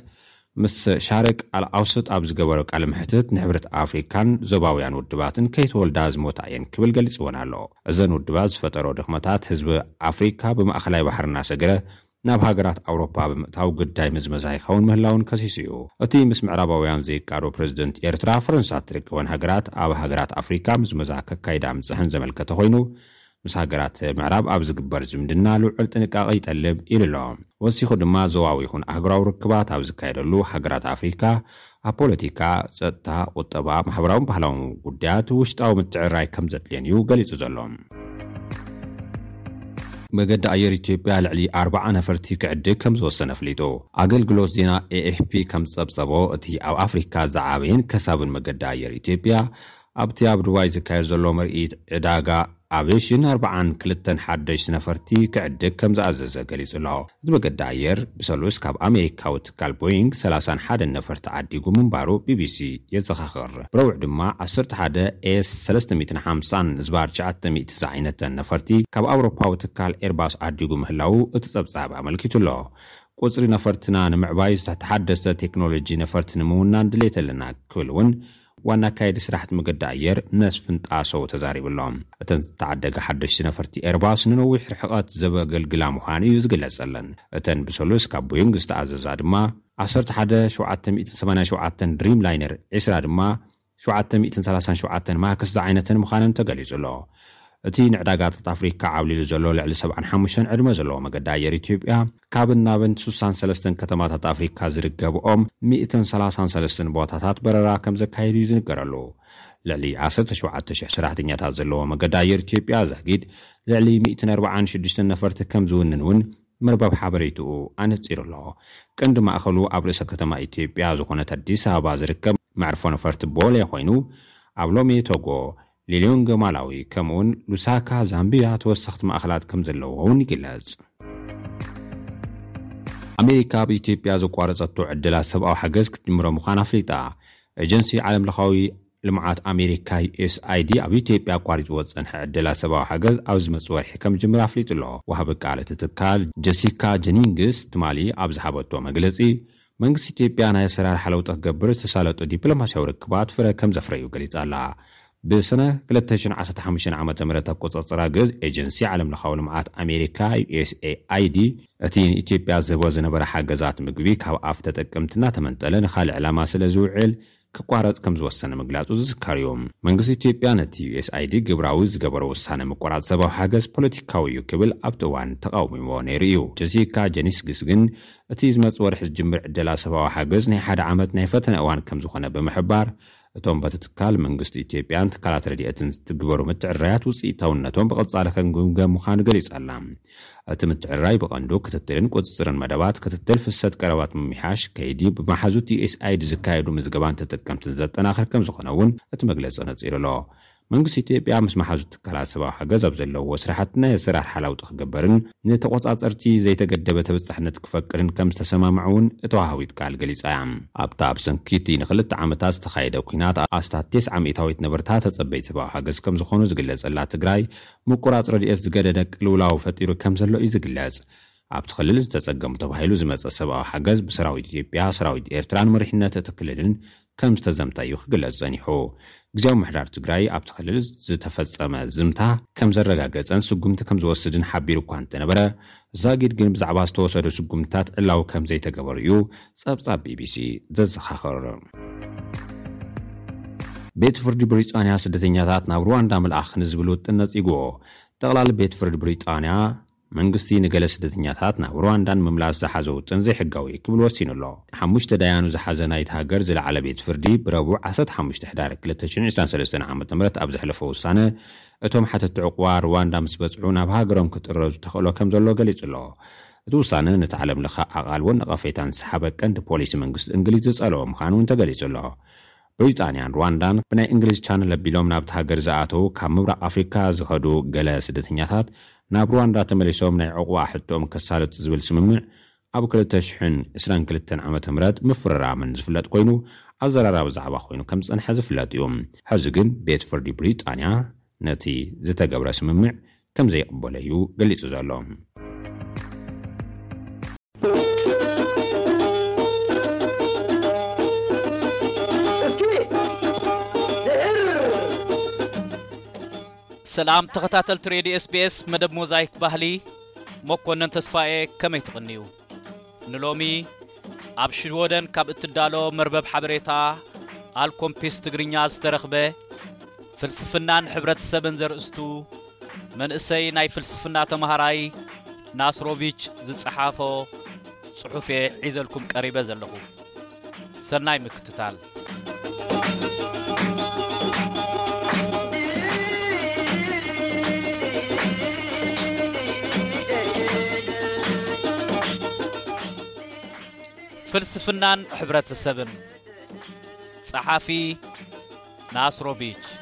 ምስ ሻርቅ ኣል ኣውስጥ ኣብ ዝገበሮ ቃለ መሕትት ንሕብረት ኣፍሪካን ዞባውያን ውድባትን ከይተወልዳ ዝሞታ እየን ክብል ገሊጽወን ኣሎ። እዘን ውድባት ዝፈጠርኦ ድኽመታት ህዝቢ ኣፍሪካ ብማእኸላይ ባሕሪ እናሰገረ ናብ ሃገራት ኣውሮፓ ብምእታው ግዳይ ምዝመዛ ይኸውን ምህላዉን ከሲሱ'ዩ። እቲ ምስ ምዕራባውያን ዘይቃዶ ፕረዚደንት ኤርትራ፣ ፈረንሳ እትርከበን ሃገራት ኣብ ሃገራት ኣፍሪካ ምዝመዛ ከካይዳ ምጽሐን ዘመልከተ ኮይኑ፣ ምስ ሃገራት ምዕራብ ኣብ ዝግበር ዝምድና ልዑል ጥንቃቐ ይጠልብ ኢሉ'ሎ። ወሲኹ ድማ ዞባዊ ይኹን ኣህጉራዊ ርክባት ኣብ ዝካየደሉ ሃገራት ኣፍሪካ ኣብ ፖለቲካ፣ ጸጥታ፣ ቁጠባ፣ ማሕበራውን ባህላውን ጉዳያት ውሽጣዊ ምትዕርራይ ከም ዘድልየን እዩ ገሊጹ ዘሎ። መገዲ ኣየር ኢትዮጵያ ልዕሊ ኣርባዓ ነፈርቲ ክዕድግ ከም ዝወሰነ ኣፍሊጡ። ኣገልግሎት ዜና ኤኤፍፒ ከም ዝጸብጸቦ፣ እቲ ኣብ ኣፍሪካ ዝዓበየን ከሳብን መገዲ ኣየር ኢትዮጵያ፣ ኣብቲ ኣብ ዱባይ ዝካየድ ዘሎ ምርኢት ዕዳጋ ኣቬሽን ኣርባዓን ክልተን ሓደሽቲ ነፈርቲ ክዕድግ ከምዝኣዘዘ ገሊጹ ኣሎ። እቲ መገዲ ኣየር ብሰሉስ ካብ ኣሜሪካዊ ትካል ቦይንግ ሰላሳን ሓደን ነፈርቲ ዓዲጉ ምንባሩ ቢቢሲ የዘኻኽር። ብረቡዕ ድማ ዓሰርተ ሓደ ኤስ ሰለስተ ሚእትን ሓምሳን ህዝባር ትሽዓተ ሚእቲ ዝዓይነተን ነፈርቲ ካብ ኣውሮፓዊ ትካል ኤርባስ ዓዲጉ ምህላዉ እቲ ጸብጻብ ኣመልኪቱ ኣሎ። ቁጽሪ ነፈርትና ንምዕባይ ዝተሓደሰ ቴክኖሎጂ ነፈርቲ ንምውናን ድሌት ኣለና ክብል እውን ዋና ኣካየዲ ስራሕቲ መገዲ ኣየር መስፍን ጣሰው ተዛሪቡ'ሎ። እተን ዝተዓደጋ ሓደሽቲ ነፈርቲ ኤርባስ ንነዊሕ ርሕቐት ዘበገልግላ ምዃን እዩ ዝግለጸለን። እተን ብሰሉስ ካብ ቦይንግ ዝተኣዘዛ ድማ ዓሰርተ ሓደ ሸውዓተ ሚእትን ሰማንያን ሸውዓተን ድሪም ላይነር ዕስራ ድማ ሸውዓተ ሚእትን ሰላሳን ሸውዓተን ማክስ ዝዓይነተን ምዃነን ተገሊጹ'ሎ። እቲ ንዕዳጋታት ኣፍሪካ ዓብሊሉ ዘሎ ልዕሊ ሰብዓን ሓሙሽተን ዕድመ ዘለዎ መገዲ ኣየር ኢትዮጵያ፣ ካብን ናብን ስሳን ሰለስተን ከተማታት ኣፍሪካ ዝርከብኦም ሚእትን ሰላሳን ሰለስተን ቦታታት በረራ ከምዘካይድ እዩ ዝንገረሉ። ልዕሊ ዓሰርተ ሸውዓተ ሽሕ ሰራሕተኛታት ዘለዎ መገዲ ኣየር ኢትዮጵያ፣ ዛጊድ ልዕሊ ሚእትን ኣርብዓን ሽዱሽተን ነፈርቲ ከምዝውንን እውን መርበብ ሓበሬትኡ ኣነፂሩ ኣሎ። ቀንዲ ማእኸሉ ኣብ ርእሰ ከተማ ኢትዮጵያ ዝኾነት ኣዲስ ኣበባ ዝርከብ መዕርፎ ነፈርቲ ቦሌ ኾይኑ ኣብ ሎሜ ቶጎ ሊልዮንገ ማላዊ ከምኡ'ውን ሉሳካ ዛምቢያ ተወሰኽቲ ማእኸላት ከምዘለውወ'ውን ይግለፅ። ኣሜሪካ ኣብ ኢትዮጵያ ዘቋረፀቶ ዕደላ ሰብኣዊ ሓገዝ ክትጅምሮ ምዃና ኣፍሊጣ። ኤጀንሲ ዓለምለኻዊ ልምዓት ኣሜሪካ፣ ዩኤስኣይዲ፣ ኣብ ኢትዮጵያ ኣቋሪፅዎ ዝፀንሐ ዕደላ ሰብኣዊ ሓገዝ ኣብ ዝመፅእ ወርሒ ከምዝጅምር ኣፍሊጡ'ሎ። ወሃቢ ቃል እቲ ትካል ጀሲካ ጀኒንግስ ትማሊ ኣብ ዝሃበቶ መግለፂ መንግስቲ ኢትዮጵያ ናይ ኣሰራርሓ ለውጢ ክገብር ዝተሳለጡ ዲፕሎማሲያዊ ርክባት ፍረ ከምዘፍረዩ ገሊፃ ኣላ። ብሰነ ክልተ ሽሕ ዓሰርተ ሓሙሽተ ዓመተ ምህረት ኣቆፃፅራ ግእዝ ኤጀንሲ ዓለም ለኻዊ ልምዓት ኣሜሪካ፣ USAID፣ እቲ ንኢትዮጵያ ዝህቦ ዝነበረ ሓገዛት ምግቢ ካብ ኣፍ ተጠቀምቲ እናተመንጠለ ንካልእ ዕላማ ስለዝውዕል ክቋረጽ ከምዝወሰነ ምግላጹ ዝዝከር'ዩ። መንግስቲ ኢትዮጵያ ነቲ ዩኤስኣይዲ ግብራዊ ዝገበሮ ውሳነ ምቁራጽ ሰባዊ ሓገዝ ፖለቲካዊ'ዩ ክብል ኣብቲ እዋን ተቓዊምዎ ነይሩ'ዩ። ጀሲካ ጀኒስግስ ግን እቲ ዝመጽእ ወርሒ ዝጅምር ዕደላ ሰባዊ ሓገዝ ናይ ሓደ ዓመት ናይ ፈተነ እዋን ከምዝኾነ ብምሕባር እቶም በቲ ትካል መንግስቲ ኢትዮጵያን ትካላት ረድኤትን ዝትግበሩ ምትዕርራያት ውጽኢታውነቶም ብቐጻሊ ክንግምገም ምዃኑ ገሊጻ'ላ። እቲ ምትዕርራይ ብቐንዱ ክትትልን ቁፅፅርን መደባት ክትትል ፍሰት ቀረባት ምምሕያሽ ከይዲ ብመሓዙት ዩኤስኣይዲ ዝካየዱ ምዝገባን ተጠቀምትን ዘጠናኽር ከምዝኾነ እውን እቲ መግለፂ ኣነፂሩ ኣሎ። መንግስቲ ኢትዮጵያ ምስ መሓዙት ትካላት ሰብኣዊ ሓገዝ ኣብ ዘለውዎ ስራሕቲ ናይ ኣሰራርሓ ለውጢ ክገብርን ንተቖፃፀርቲ ዘይተገደበ ተበፃሕነት ክፈቅድን ከምዝተሰማምዐ እውን እታ ወሃቢት ቃል ገሊፃ እያ። ኣብታ ብሰንኪ እቲ ንክልተ ዓመታት ዝተኻየደ ኲናት ኣስታት ቴስዓ ሚእታዊት ነበርታ ተፀበይቲ ሰብኣዊ ሓገዝ ከምዝኾኑ ዝግለፀላ ትግራይ ምቁራጽ ረድኤት ዝገደደ ቅልውላው ፈጢሩ ከም ዘሎ እዩ ዝግለጽ። ኣብቲ ክልል ዝተጸገሙ ተባሂሉ ዝመጸ ሰብኣዊ ሓገዝ ብሰራዊት ኢትዮጵያ፣ ሰራዊት ኤርትራን መሪሕነት እቲ ክልልን ከም ዝተዘምተ እዩ ክግለጽ ጸኒሑ። ግዝያዊ ምምሕዳር ትግራይ ኣብቲ ክልል ዝተፈጸመ ዝምታ ከም ዘረጋገጸን ስጉምቲ ከም ዝወስድን ሓቢሩ እኳ እንተነበረ፣ ዛጊድ ግን ብዛዕባ ዝተወሰዱ ስጉምትታት ዕላዊ ከም ዘይተገበሩ እዩ ጸብጻብ ቢቢሲ ዘዘኻኽር። ቤት ፍርዲ ብሪጣንያ ስደተኛታት ናብ ሩዋንዳ ምልኣኽ ንዝብል ውጥን ነጺጉዎ። ጠቕላሊ ቤት ፍርዲ ብሪጣንያ፣ መንግስቲ ንገለ ስደተኛታት ናብ ሩዋንዳ ንምምላስ ዝሓዞ ውጥን ዘይሕጋዊ እዩ ክብል ወሲኑ ኣሎ። ሓሙሽተ ዳያኑ ዝሓዘ ናይቲ ሃገር ዝለዓለ ቤት ፍርዲ ብረቡዕ ዓሰርተ ሓሙሽተ ሕዳር ክልተ ሽሕን ዕስራን ሰለስተን ዓመተ ምህረት ኣብ ዘሕለፎ ውሳነ፣ እቶም ሓተቲ ዑቕባ ርዋንዳ ምስ በጽሑ ናብ ሃገሮም ክጥረዙ ተኽእሎ ከም ዘሎ ገሊጹ ኣሎ። እቲ ውሳነ ነቲ ዓለምለኸ ኣቓልቦን ነቐፌታን ዝሰሓበ ቀንዲ ፖሊሲ መንግስቲ እንግሊዝ ዝጸለወ ምዃኑ እውን ተገሊጹ ኣሎ። ብሪጣንያን ርዋንዳን ብናይ እንግሊዝ ቻነል ኣቢሎም ናብታ ሃገር ዝኣተዉ ካብ ምብራቕ ኣፍሪቃ ዝኸዱ ገለ ስደተኛታት ናብ ርዋንዳ ተመሊሶም ናይ ዑቕባ ሕቶኦም ከሳልጡ ዝብል ስምምዕ ኣብ ክልተ ሽሕን ዕስራን ክልተን ዓመተ ምህረት ምፍርራመን ዝፍለጥ ኮይኑ ኣዘራራቢ ዛዕባ ኮይኑ ከም ዝጸንሐ ዝፍለጥ እዩ። ሕዚ ግን ቤት ፍርዲ ብሪጣንያ ነቲ ዝተገብረ ስምምዕ ከም ዘይቕበሎ እዩ ገሊጹ ዘሎ። ሰላም ተኸታተልቲ ሬድዮ ኤስቢኤስ መደብ ሞዛይክ ባህሊ። መኮነን ተስፋዬ ከመይ ትቕንዩ? ንሎሚ ኣብ ሽወደን ካብ እትዳሎ መርበብ ሓበሬታ ኣልኮምፒስ ትግርኛ ዝተረኽበ ፍልስፍናን ሕብረተሰብን ዘርእስቱ መንእሰይ ናይ ፍልስፍና ተምሃራይ ናስሮቪች ዝጸሓፎ ጽሑፍ'የ ሒዘልኩም ቀሪበ ዘለኹ። ሰናይ ምክትታል። ፍልስፍናን ሕብረተሰብን ጸሓፊ ናስሮቪች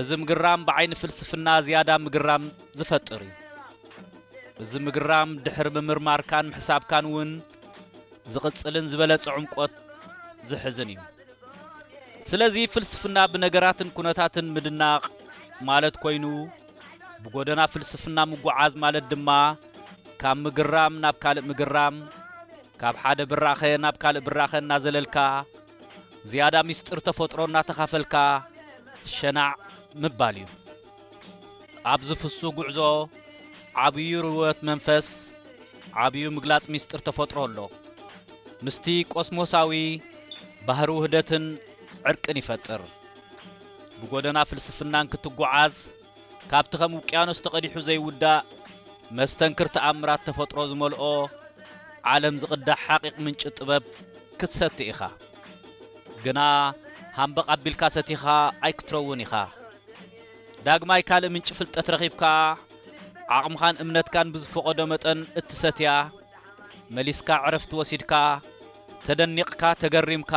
እዚ ምግራም ብዓይኒ ፍልስፍና ዝያዳ ምግራም ዝፈጥር እዩ። እዚ ምግራም ድሕሪ ምምርማርካን ምሕሳብካን እውን ዝቕጽልን ዝበለጸ ዕምቆት ዝሕዝን እዩ። ስለዚ ፍልስፍና ብነገራትን ኩነታትን ምድናቕ ማለት ኮይኑ ብጎደና ፍልስፍና ምጉዓዝ ማለት ድማ ካብ ምግራም ናብ ካልእ ምግራም ካብ ሓደ ብራኸ ናብ ካልእ ብራኸ እናዘለልካ ዝያዳ ሚስጥር ተፈጥሮ እናተኻፈልካ ሸናዕ ምባል እዩ። ኣብዚ ፍሱ ጉዕዞ ዓብዩ ርወት መንፈስ፣ ዓብዩ ምግላጽ ሚስጥር ተፈጥሮ ኣሎ። ምስቲ ቆስሞሳዊ ባህሪ ውህደትን ዕርቅን ይፈጥር። ብጎደና ፍልስፍናን ክትጎዓዝ፣ ካብቲ ከም ውቅያኖስ ተቐዲሑ ዘይውዳእ መስተንክር ተኣምራት ተፈጥሮ ዝመልኦ ዓለም ዝቕዳሕ ሓቒቕ ምንጪ ጥበብ ክትሰቲ ኢኻ። ግና ሃምበቕ ኣቢልካ ሰቲኻ ኣይክትረውን ኢኻ። ዳግማይ ካልእ ምንጪ ፍልጠት ረኺብካ ዓቕምኻን እምነትካን ብዝፈቐዶ መጠን እትሰትያ፣ መሊስካ ዕረፍቲ ወሲድካ፣ ተደኒቕካ፣ ተገሪምካ፣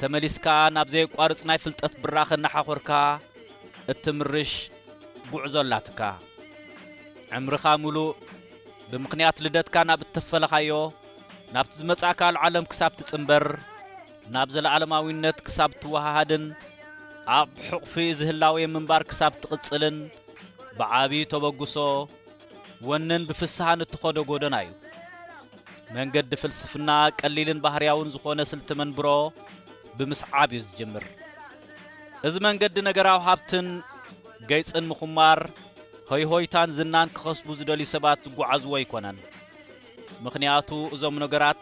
ተመሊስካ ናብ ዘየቋርጽ ናይ ፍልጠት ብራኸ እናሓኾርካ እትምርሽ ጉዕዞ ኣላትካ። ዕምርኻ ምሉእ ብምኽንያት ልደትካ ናብ እተፈለኻዮ ናብቲ ዝመጻእካሉ ዓለም ክሳብ ትጽንበር፣ ናብ ዘለኣለማዊነት ክሳብ እትወሃሃድን ኣብ ሕቝፊ እዚ ህላዌ ምንባር ክሳብ እትቕጽልን ብዓቢ ተበግሶ፣ ወነን ብፍስሃ ንትኸዶ ጎደና እዩ። መንገዲ ፍልስፍና ቀሊልን ባህርያውን ዝኾነ ስልቲ መንብሮ ብምስዓብ እዩ ዝጅምር። እዚ መንገዲ ነገራዊ ሃብትን ገይፅን ምኹማር ሆይሆይታን ዝናን ክኸስቡ ዝደልዩ ሰባት ዝጓዓዝዎ ኣይኮነን። ምኽንያቱ እዞም ነገራት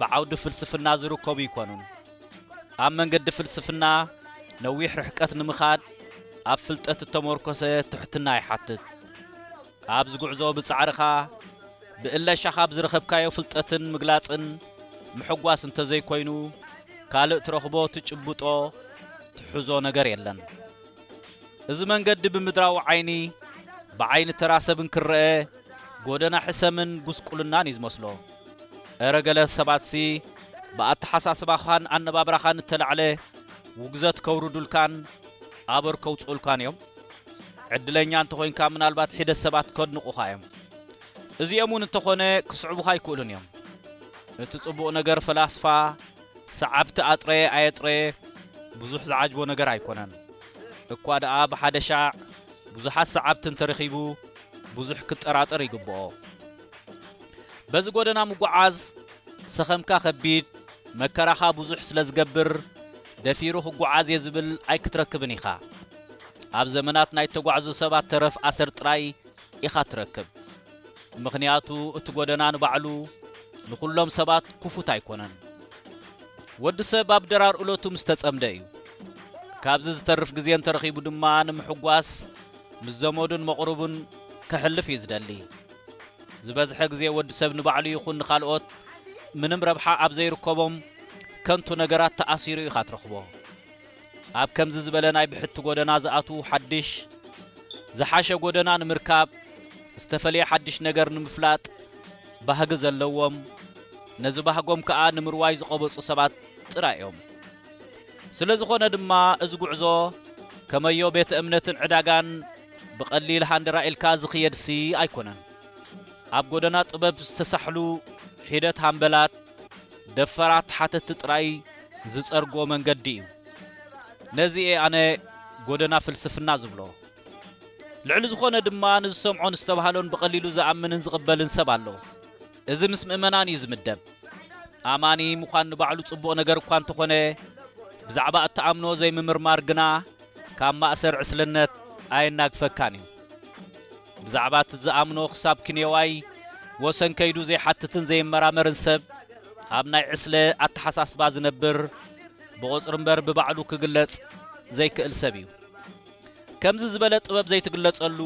ብዓውዲ ፍልስፍና ዝርከቡ ይኮኑን። ኣብ መንገዲ ፍልስፍና ነዊሕ ርሕቀት ንምኻድ ኣብ ፍልጠት እተመርኰሰ ትሕትና ይሓትት። ኣብዚ ጕዕዞ ብጻዕርኻ፣ ብእለሻኻ ብ ዝረኸብካዮ ፍልጠትን ምግላጽን ምሕጓስ እንተ ዘይኰይኑ ካልእ ትረኽቦ ትጭብጦ ትሕዞ ነገር የለን። እዚ መንገዲ ብምድራዊ ዓይኒ ብዓይኒ ተራ ሰብ እንክረኣ ጐደና ሕሰምን ጕስቍልናን እዩ ዝመስሎ። እረ ገለ ሰባትሲ ብኣተሓሳስባኻን ኣነባብራኻን እተላዕለ ውግዘት ከውርዱልካን ኣበር ከውጽኡልካን እዮም። ዕድለኛ እንተ ኾይንካ ምናልባት ሒደት ሰባት ከድንቑኻ እዮም። እዚኦም እውን እንተ ኾነ ክስዕቡኻ ኣይክእሉን እዮም። እቲ ጽቡቕ ነገር ፈላስፋ፣ ሰዓብቲ ኣጥረየ ኣየጥረየ ብዙሕ ዝዓጅቦ ነገር ኣይኮነን። እኳ ደኣ ብሓደ ሻዕ ብዙሓት ሰዓብቲ እንተ ረኺቡ ብዙሕ ክጠራጠር ይግብኦ። በዚ ጎደና ምጉዓዝ ሰኸምካ ከቢድ መከራኻ ብዙሕ ስለ ዝገብር ደፊሩ ክጓዓዝ እየ ዝብል ኣይክትረክብን ኢኻ ኣብ ዘመናት ናይ ተጓዕዙ ሰባት ተረፍ ኣሰር ጥራይ ኢኻ ትረክብ ምኽንያቱ እቲ ጎደና ንባዕሉ ንዅሎም ሰባት ክፉት ኣይኮነን ወዲ ሰብ ኣብ ደራር እለቱ ምስ ተጸምደ እዩ ካብዚ ዝተርፍ ግዜ እንተረኺቡ ድማ ንምሕጓስ ምስ ዘመዱን መቕርቡን ከሕልፍ እዩ ዝደሊ ዝበዝሐ ግዜ ወዲ ሰብ ንባዕሉ ይኹን ንኻልኦት ምንም ረብሓ ኣብ ዘይርከቦም ከንቱ ነገራት ተኣሲሩ ኢኻ ትረኽቦ። ኣብ ከምዚ ዝበለ ናይ ብሕቲ ጎደና ዝኣትዉ ሓድሽ ዝሓሸ ጎደና ንምርካብ ዝተፈልየ ሓድሽ ነገር ንምፍላጥ ባህጊ ዘለዎም ነዚ ባህጎም ከኣ ንምርዋይ ዝቐበጹ ሰባት ጥራይ እዮም። ስለዝኾነ ድማ እዚ ጉዕዞ ከመዮ ቤተ እምነትን ዕዳጋን ብቐሊል ሃንደራ ኢልካ ዝኽየድሲ ኣይኮነን። ኣብ ጎደና ጥበብ ዝተሳሕሉ ሒደት ሃምበላት ደፈራት ተሓተቲ ጥራይ ዝጸርግዎ መንገዲ እዩ። ነዚ'የ ኣነ ጎደና ፍልስፍና ዝብሎ። ልዕሊ ዝኾነ ድማ ንዝሰምዖን ዝተባህሎን ብቐሊሉ ዝኣምንን ዝቕበልን ሰብ ኣሎ። እዚ ምስ ምእመናን እዩ ዝምደብ። ኣማኒ ምዃን ንባዕሉ ጽቡቕ ነገር እኳ እንተኾነ ብዛዕባ እትኣምኖ ዘይምምርማር ግና ካብ ማእሰር ዕስልነት ኣየናግፈካን እዩ። ብዛዕባ እቲ ዝኣምኖ ክሳብ ክንየዋይ ወሰን ከይዱ ዘይሓትትን ዘይመራመርን ሰብ ኣብ ናይ ዕስለ ኣተሓሳስባ ዝነብር ብቑጽሪ እምበር ብባዕሉ ክግለጽ ዘይክእል ሰብ እዩ። ከምዚ ዝበለ ጥበብ ዘይትግለጸሉ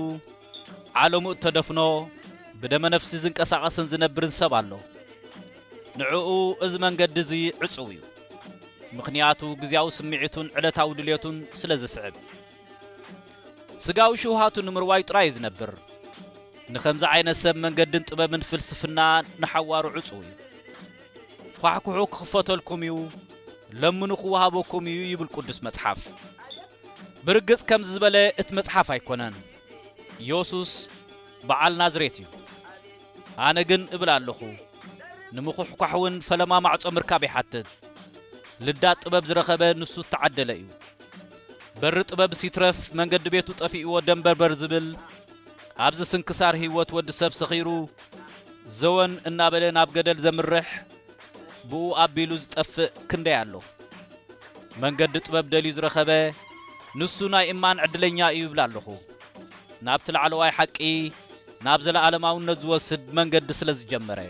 ዓለሙ እተደፍኖ ብደመ ነፍሲ ዝንቀሳቐስን ዝነብርን ሰብ ኣሎ። ንዕኡ እዚ መንገዲ እዚ ዕጹው እዩ፣ ምኽንያቱ ግዜያዊ ስምዒቱን ዕለታዊ ድሌቱን ስለ ዝስዕብ። ስጋዊ ሽውሃቱ ንምርዋይ ጥራይ እዩ ዝነብር። ንኸምዚ ዓይነት ሰብ መንገድን ጥበብን ፍልስፍና ንሓዋሩ ዕጹው እዩ። ኳሕኩሑ ክኽፈተልኩም እዩ፣ ለምኑ ክወሃበኩም እዩ ይብል ቅዱስ መጽሓፍ። ብርግጽ ከምዚ ዝበለ እቲ መጽሓፍ ኣይኮነን ዮሱስ በዓል ናዝሬት እዩ ኣነ ግን እብል ኣለኹ ንምኹሕኳሕ ውን ፈለማ ማዕጾ ምርካብ ይሓትት ልዳት ጥበብ ዝረኸበ ንሱ እተዓደለ እዩ በሪ ጥበብስ ይትረፍ መንገዲ ቤቱ ጠፊእዎ ደምበርበር ዝብል ኣብዚ ስንክሳር ህይወት ወዲ ሰብ ሰኺሩ ዘወን እናበለ ናብ ገደል ዘምርሕ ብኡ ኣቢሉ ዝጠፍእ ክንደይ ኣሎ። መንገዲ ጥበብ ደልዩ ዝረኸበ ንሱ ናይ እማን ዕድለኛ እዩ እብል ኣለኹ። ናብቲ ላዕለዋይ ሓቂ፣ ናብ ዘለኣለማውነት ዝወስድ መንገዲ ስለ ዝጀመረ።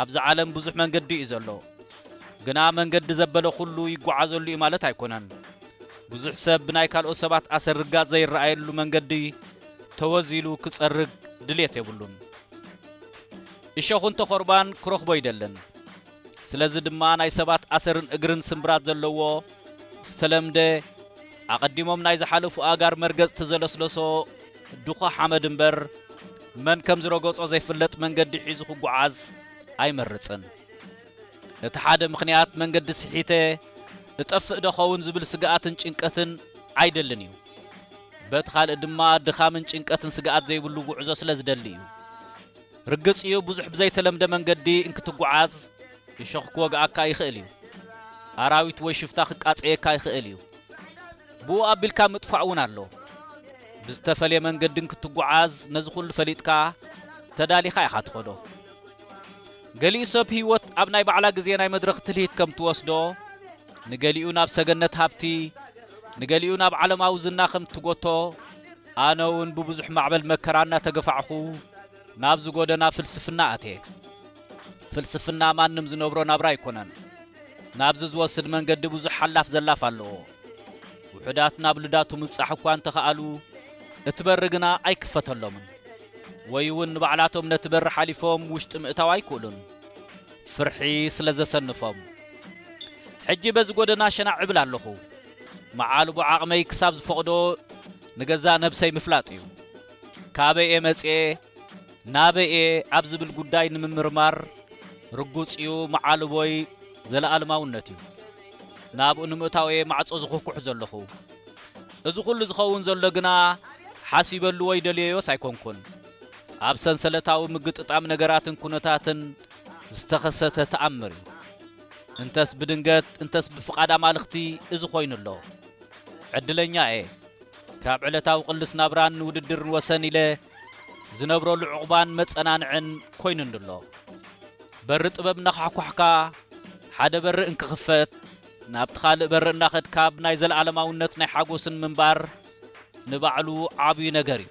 ኣብዚ ዓለም ብዙሕ መንገዲ እዩ ዘሎ። ግና መንገዲ ዘበለ ኩሉ ይጓዓዘሉ እዩ ማለት ኣይኮነን። ብዙሕ ሰብ ብናይ ካልኦት ሰባት ኣሰር ርጋጽ ዘይረኣየሉ መንገዲ ተወዚሉ ክጸርግ ድሌት የብሉን። እሾኽን ተኾርባን ክረኽቦ ኣይደልን። ስለዚ ድማ ናይ ሰባት ኣሰርን እግርን ስምብራት ዘለዎ ዝተለምደ ኣቐዲሞም ናይ ዝሓለፉ ኣእጋር መርገጽቲ ዘለስለሶ ድዃ ሓመድ እምበር መን ከም ዝረገጾ ዘይፍለጥ መንገዲ ሒዙ ክጓዓዝ ኣይመርጽን። እቲ ሓደ ምኽንያት መንገዲ ስሒተ እጠፍእ ደኸውን ዝብል ስግኣትን ጭንቀትን ኣይደልን እዩ። በቲ ካልእ ድማ ድኻምን ጭንቀትን ስግኣት ዘይብሉ ጉዕዞ ስለ ዝደሊ እዩ። ርግጽ እዩ ብዙሕ ብዘይተለምደ መንገዲ እንክትጉዓዝ እሾኽ ክወግኣካ ይኽእል እዩ። ኣራዊት ወይ ሽፍታ ክቃጸየካ ይኽእል እዩ። ብኡ ኣቢልካ ምጥፋእ እውን ኣሎ። ብዝተፈልየ መንገዲ እንክትጉዓዝ ነዚ ኩሉ ፈሊጥካ ተዳሊኻ ኢኻ ትኸዶ። ገሊኡ ሰብ ህይወት ኣብ ናይ ባዕላ ግዜ ናይ መድረኽ ትልሂት ከም ትወስዶ፣ ንገሊኡ ናብ ሰገነት ሃብቲ፣ ንገሊኡ ናብ ዓለማዊ ዝና ከም እትጎቶ፣ ኣነውን ብብዙሕ ማዕበል መከራ እናተገፋዕኹ ናብዚ ጎደና ፍልስፍና ኣትየ። ፍልስፍና ማንም ዝነብሮ ናብራ ኣይኮነን። ናብዚ ዝወስድ መንገዲ ብዙሕ ሓላፍ ዘላፍ ኣለዎ። ውሑዳት ናብ ልዳቱ ምብጻሕ እኳ እንተኸኣሉ እቲ በሪ ግና ኣይክፈተሎምን። ወይውን ንባዕላቶም ነቲ በሪ ሓሊፎም ውሽጢ ምእታው ኣይክእሉን፣ ፍርሒ ስለ ዘሰንፎም። ሕጂ በዚ ጎደና ሸናዕ እብል ኣለኹ። መዓልቦ ዓቕመይ ክሳብ ዝፈቕዶ ንገዛእ ነብሰይ ምፍላጥ እዩ። ካበይ'የ መጺኤ? ናበይ'የ? ኣብ ዝብል ጉዳይ ንምምርማር ርጉጽ'ዩ መዓልቦይ ዘለኣለማውነት እዩ። ናብኡ ንምእታው'የ ማዕጾ ዝኹሕኩሕ ዘለኹ። እዚ ኩሉ ዝኸውን ዘሎ ግና ሓሲበሉ ወይ ደልየዮስ ኣይኮንኩን። ኣብ ሰንሰለታዊ ምግጥጣም ነገራትን ኩነታትን ዝተኸሰተ ተኣምር እዩ። እንተስ ብድንገት እንተስ ብፍቓድ ኣማልኽቲ እዚ ኮይኑ ኣሎ። ዕድለኛ እየ። ካብ ዕለታዊ ቅልስ ናብራን ውድድርን ወሰን ኢለ ዝነብረሉ ዕቝባን መጸናንዕን ኮይኑኒ ኣሎ። በሪ ጥበብ እናዃሕኳሕካ ሓደ በሪ እንክኽፈት ናብቲ ካልእ በሪ እናኸድካ ኣብ ናይ ዘለኣለማውነት ናይ ሓጐስን ምንባር ንባዕሉ ዓብዩ ነገር እዩ።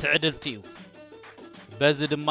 ትዕድልቲ እዩ። በዚ ድማ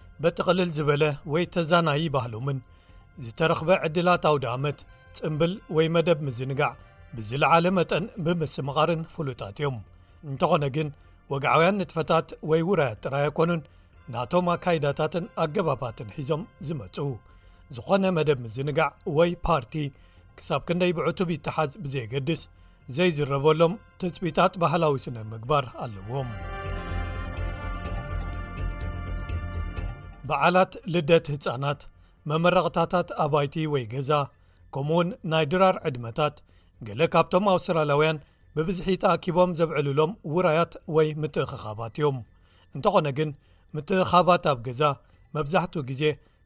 በጥቕልል ዝበለ ወይ ተዛናዪ ባህሎምን ዝተረኽበ ዕድላት ኣውድኣመት ጽምብል ወይ መደብ ምዝንጋዕ ብዝለዓለ መጠን ብምስምቓርን ፍሉጣት እዮም እንተኾነ ግን ወግዓውያን ንጥፈታት ወይ ውራያት ጥራይ ኣይኮኑን ናቶም ኣካይዳታትን ኣገባባትን ሒዞም ዝመፁ ዝኾነ መደብ ምዝንጋዕ ወይ ፓርቲ ክሳብ ክንደይ ብዕቱብ ይተሓዝ ብዘየገድስ ዘይዝረበሎም ትፅቢታት ባህላዊ ስነ ምግባር ኣለዎም በዓላት ልደት ህፃናት መመረቕታታት ኣባይቲ ወይ ገዛ ከምኡ ውን ናይ ድራር ዕድመታት ገለ ካብቶም ኣውስትራላውያን ብብዝሒ ተኣኪቦም ዘብዕልሎም ውራያት ወይ ምትእኽኻባት እዮም እንተኾነ ግን ምትእኻባት ኣብ ገዛ መብዛሕትኡ ግዜ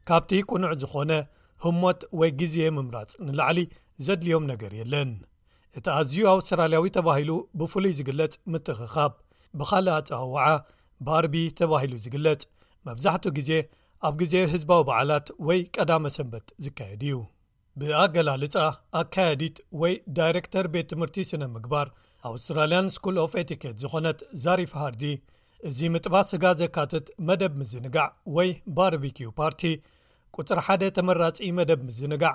ካብቲ ቅኑዕ ዝኾነ ህሞት ወይ ግዜ ምምራፅ ንላዕሊ ዘድልዮም ነገር የለን እቲ ኣዝዩ ኣውስትራልያዊ ተባሂሉ ብፍሉይ ዝግለጽ ምትእኽኻብ ብኻልእ ኣጸዋውዓ ባርቢ ተባሂሉ ዝግለጽ መብዛሕትኡ ግዜ ኣብ ግዜ ህዝባዊ በዓላት ወይ ቀዳመ ሰንበት ዝካየድ እዩ ብኣገላልጻ ኣካያዲት ወይ ዳይረክተር ቤት ትምህርቲ ስነ ምግባር ኣውስትራልያን ስኩል ኦፍ ኤቲኬት ዝኾነት ዛሪፍ ሃርዲ እዚ ምጥባስ ስጋ ዘካትት መደብ ምዝንጋዕ ወይ ባርቢኪዩ ፓርቲ ቁፅሪ ሓደ ተመራፂ መደብ ምዝንጋዕ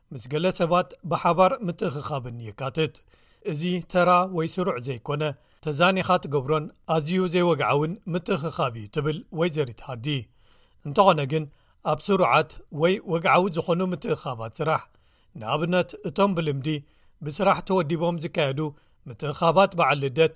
ምስ ገለ ሰባት ብሓባር ምትእኽኻብን የካትት እዚ ተራ ወይ ስሩዕ ዘይኮነ ተዛኒኻ ትገብሮን ኣዝዩ ዘይወግዓውን ምትእኽኻብ እዩ ትብል ወይዘሪት ሃርዲ እንተኾነ ግን ኣብ ስሩዓት ወይ ወግዓዊ ዝኾኑ ምትእኻባት ስራሕ ንኣብነት እቶም ብልምዲ ብስራሕ ተወዲቦም ዝካየዱ ምትእኻባት በዓል ልደት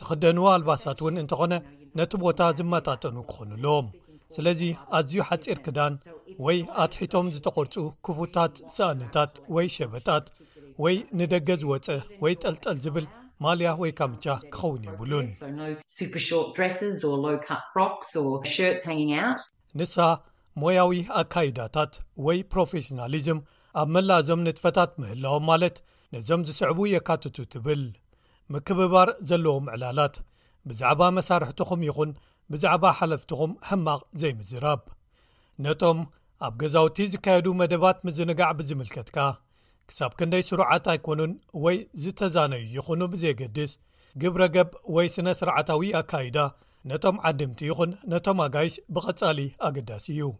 ትኽደንዎ ኣልባሳት እውን እንተኾነ ነቲ ቦታ ዝመጣጠኑ ክኾኑ ኣለዎም ስለዚ ኣዝዩ ሓፂር ክዳን ወይ ኣትሒቶም ዝተቖርፁ ክፉታት ሰእነታት ወይ ሸበጣት ወይ ንደገ ዝወፀ ወይ ጠልጠል ዝብል ማልያ ወይ ካምቻ ክኸውን የብሉን ንሳ ሞያዊ ኣካይዳታት ወይ ፕሮፌሽናሊዝም ኣብ መላእዞም ንጥፈታት ምህላዎም ማለት ነዞም ዝስዕቡ የካትቱ ትብል ምክብባር ዘለዎም ዕላላት ብዛዕባ መሳርሕትኹም ይኹን ብዛዕባ ሓለፍትኹም ሕማቕ ዘይምዝራብ ነቶም ኣብ ገዛውቲ ዝካየዱ መደባት ምዝንጋዕ ብዝምልከት ከኣ ክሳብ ክንደይ ስሩዓት ኣይኮኑን ወይ ዝተዛነዩ ይኹኑ ብዘየገድስ ግብረ ገብ ወይ ስነ ስርዓታዊ ኣካይዳ ነቶም ዓድምቲ ይኹን ነቶም ኣጋይሽ ብቐጻሊ ኣገዳሲ እዩ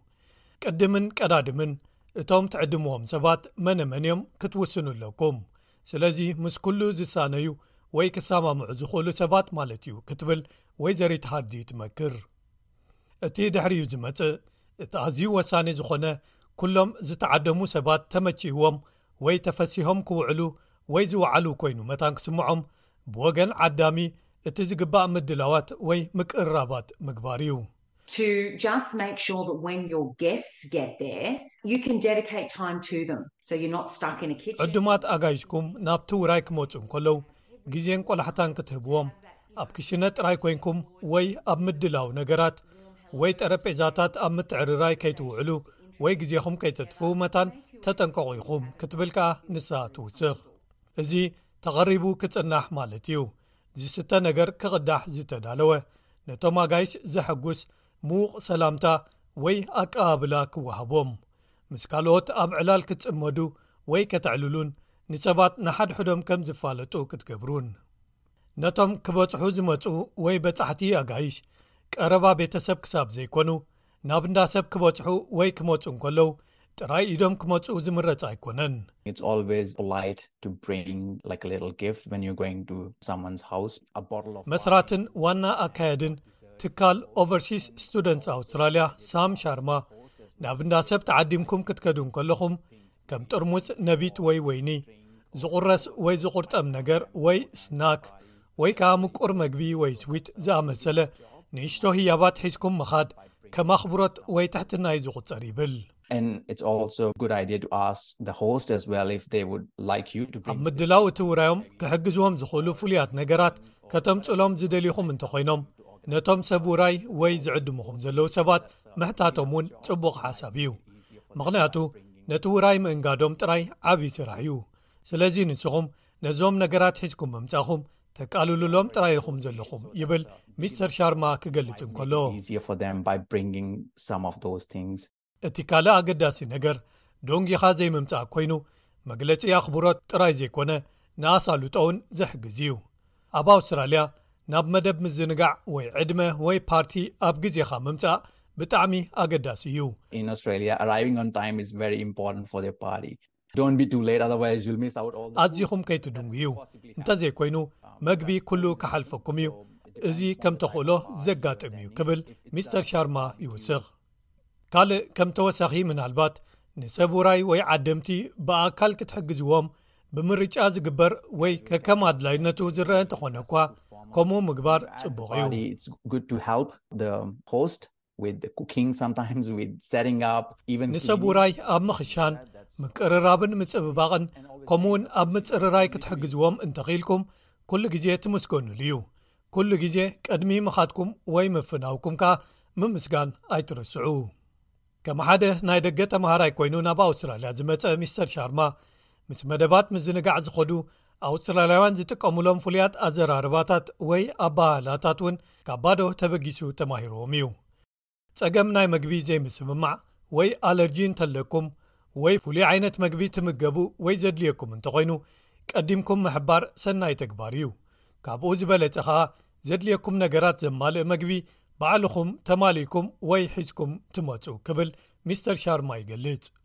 ቅድምን ቀዳድምን እቶም ትዕድምዎም ሰባት መነ መን እዮም ክትውስኑ ኣለኩም ስለዚ ምስ ኩሉ ዝሳነዩ ወይ ክሰማምዑ ዝኽእሉ ሰባት ማለት እዩ ክትብል ወይዘሪት ሃርዲ ትመክር እቲ ድሕሪኡ ዝመጽእ እቲ ኣዝዩ ወሳኒ ዝኾነ ኩሎም ዝተዓደሙ ሰባት ተመቺእዎም ወይ ተፈሲሆም ክውዕሉ ወይ ዝወዓሉ ኮይኑ መታን ክስምዖም ብወገን ዓዳሚ እቲ ዝግባእ ምድላዋት ወይ ምቅርራባት ምግባር እዩ to just make sure that when your guests get there you can dedicate time to them so you're not stuck in a kitchen. ዕዱማት ኣጋይሽኩም ናብቲ ውራይ ክመጹ እንከለው ግዜን ቆላሕታን ክትህብዎም ኣብ ክሽነ ጥራይ ኮይንኩም ወይ ኣብ ምድላው ነገራት ወይ ጠረጴዛታት ኣብ ምትዕርራይ ከይትውዕሉ ወይ ግዜኹም ከይተጥፍኡ መታን ተጠንቀቑ ኢኹም ክትብል ከኣ ንሳ ትውስኽ እዚ ተቐሪቡ ክጽናሕ ማለት እዩ ዝስተ ነገር ክቕዳሕ ዝተዳለወ፣ ነቶም ኣጋይሽ ዘሐጕስ ምዉቕ ሰላምታ ወይ ኣቀባብላ ክወሃቦም፣ ምስ ካልኦት ኣብ ዕላል ክትጽመዱ ወይ ከተዕልሉን ንሰባት ንሓድሕዶም ከም ዝፋለጡ ክትገብሩን። ነቶም ክበጽሑ ዝመጹ ወይ በጻሕቲ ኣጋይሽ ቀረባ ቤተሰብ ክሳብ ዘይኰኑ፣ ናብ እንዳ ሰብ ክበጽሑ ወይ ክመጹ እንከለው ጥራይ ኢዶም ክመጹ ዝምረጽ ኣይኮነን። መስራትን ዋና ኣካያድን ትካል Overseas Students Australia ሳም ሻርማ ናብ እንዳ ሰብ ተዓዲምኩም ክትከዱ እንከለኹም ከም ጥርሙስ ነቢት ወይ ወይኒ ዝቝረስ ወይ ዝቝርጠም ነገር ወይ ስናክ ወይ ከኣ ምቁር መግቢ ወይ ስዊት ዝኣመሰለ ንእሽቶ ህያባት ሒዝኩም ምኻድ ከም ኣኽብሮት ወይ ትሕትናዩ ዝቝጸር ይብል ኣብ ምድላው እቲ ውራዮም ክሕግዝዎም ዝኽእሉ ፍሉያት ነገራት ከተምጽሎም ዝደልኹም እንተ ዀይኖም ነቶም ሰብ ውራይ ወይ ዝዕድሙኹም ዘለዉ ሰባት ምሕታቶም እውን ጽቡቕ ሓሳብ እዩ ምኽንያቱ ነቲ ውራይ ምእንጋዶም ጥራይ ዓብዪ ስራሕ እዩ ስለዚ ንስኹም ነዞም ነገራት ሒዝኩም ምምጻኹም ተቃልሉሎም ጥራይ ኢኹም ዘለኹም ይብል ሚስተር ሻርማ ክገልጽ እንከሎ እቲ ካልእ ኣገዳሲ ነገር ዶንጊኻ ዘይምምጻእ ኮይኑ መግለጺ ኣኽብሮት ጥራይ ዘይኮነ ንኣሳልጦ ውን ዘሕግዝ እዩ ኣብ ኣውስትራልያ ናብ መደብ ምዝንጋዕ ወይ ዕድመ ወይ ፓርቲ ኣብ ግዜኻ ምምጻእ ብጣዕሚ ኣገዳሲ እዩ። ኣዚኹም ከይትድንጉዩ፣ እንተዘይኮይኑ መግቢ ኩሉ ክሓልፈኩም እዩ፣ እዚ ከም ተኽእሎ ዘጋጥም እዩ ክብል ሚስተር ሻርማ ይውስኽ። ካልእ ከም ተወሳኺ ምናልባት ንሰብ ውራይ ወይ ዓደምቲ ብኣካል ክትሕግዝዎም ብምርጫ ዝግበር ወይ ከከም ኣድላይነቱ ዝረአ እንተኾነ እኳ ከምኡ ምግባር ጽቡቕ እዩ ንሰብ ውራይ ኣብ ምኽሻን ምቅርራብን ምጽብባቕን ከምኡውን ኣብ ምጽርራይ ክትሕግዝዎም እንተኽኢልኩም ኩሉ ግዜ ትምስገኑሉ እዩ ኩሉ ግዜ ቅድሚ ምኻድኩም ወይ ምፍናውኩም ከኣ ምምስጋን ኣይትርስዑ። ከም ሓደ ናይ ደገ ተማሃራይ ኮይኑ ናብ ኣውስትራልያ ዝመጸ ሚስተር ሻርማ ምስ መደባት ምዝንጋዕ ዝኸዱ ኣውስትራልያውያን ዝጥቀሙሎም ፍሉያት ኣዘራርባታት ወይ ኣባህላታት እውን ካብ ባዶ ተበጊሱ ተማሂርዎም እዩ። ጸገም ናይ መግቢ ዘይምስምማዕ ወይ ኣለርጂ እንተለኩም ወይ ፍሉይ ዓይነት መግቢ ትምገቡ ወይ ዘድልየኩም እንተኾይኑ ቀዲምኩም ምሕባር ሰናይ ተግባር እዩ ካብኡ ዝበለጸ ኸኣ ዘድልየኩም ነገራት ዘማልእ መግቢ ባዕልኹም ተማሊእኩም ወይ ሒዝኩም ትመጹ ክብል ሚስተር ሻርማ ይገልጽ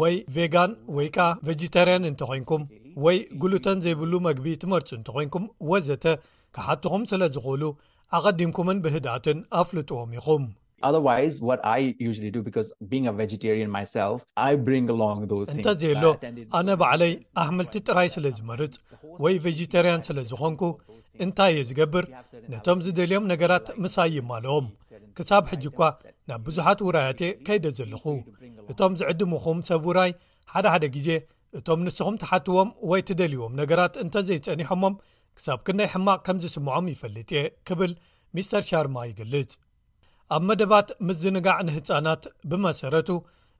ወይ ቬጋን ወይ ከኣ ቨጅተርያን እንተ ዄንኩም ወይ ግሉተን ዘይብሉ መግቢ ትመርጹ እንተ ዄንኩም ወዘተ ክሓትኹም ስለ ዝኽእሉ ኣቐዲምኩምን ብህድኣትን ኣፍልጥዎም ኢኹም። እንተ ዘየሎ ኣነ ባዕለይ ኣሕምልቲ ጥራይ ስለ ዝመርጽ ወይ ቨጅተርያን ስለ ዝዀንኩ እንታይ እየ ዝገብር ነቶም ዝደልዮም ነገራት ምሳይ ይማልኦም ክሳብ ሕጂ እኳ ናብ ብዙሓት ውራያት'የ ከይደ ዘለኹ። እቶም ዝዕድሙኹም ሰብ ውራይ ሓደ ሓደ ግዜ እቶም ንስኹም ትሓትዎም ወይ ትደልይዎም ነገራት እንተ ዘይጸኒሖሞም ክሳብ ክንደይ ሕማቕ ከም ዝስምዖም ይፈልጥ'የ ክብል ሚስተር ሻርማ ይገልጽ። ኣብ መደባት ምዝንጋዕ ንህጻናት ብመሰረቱ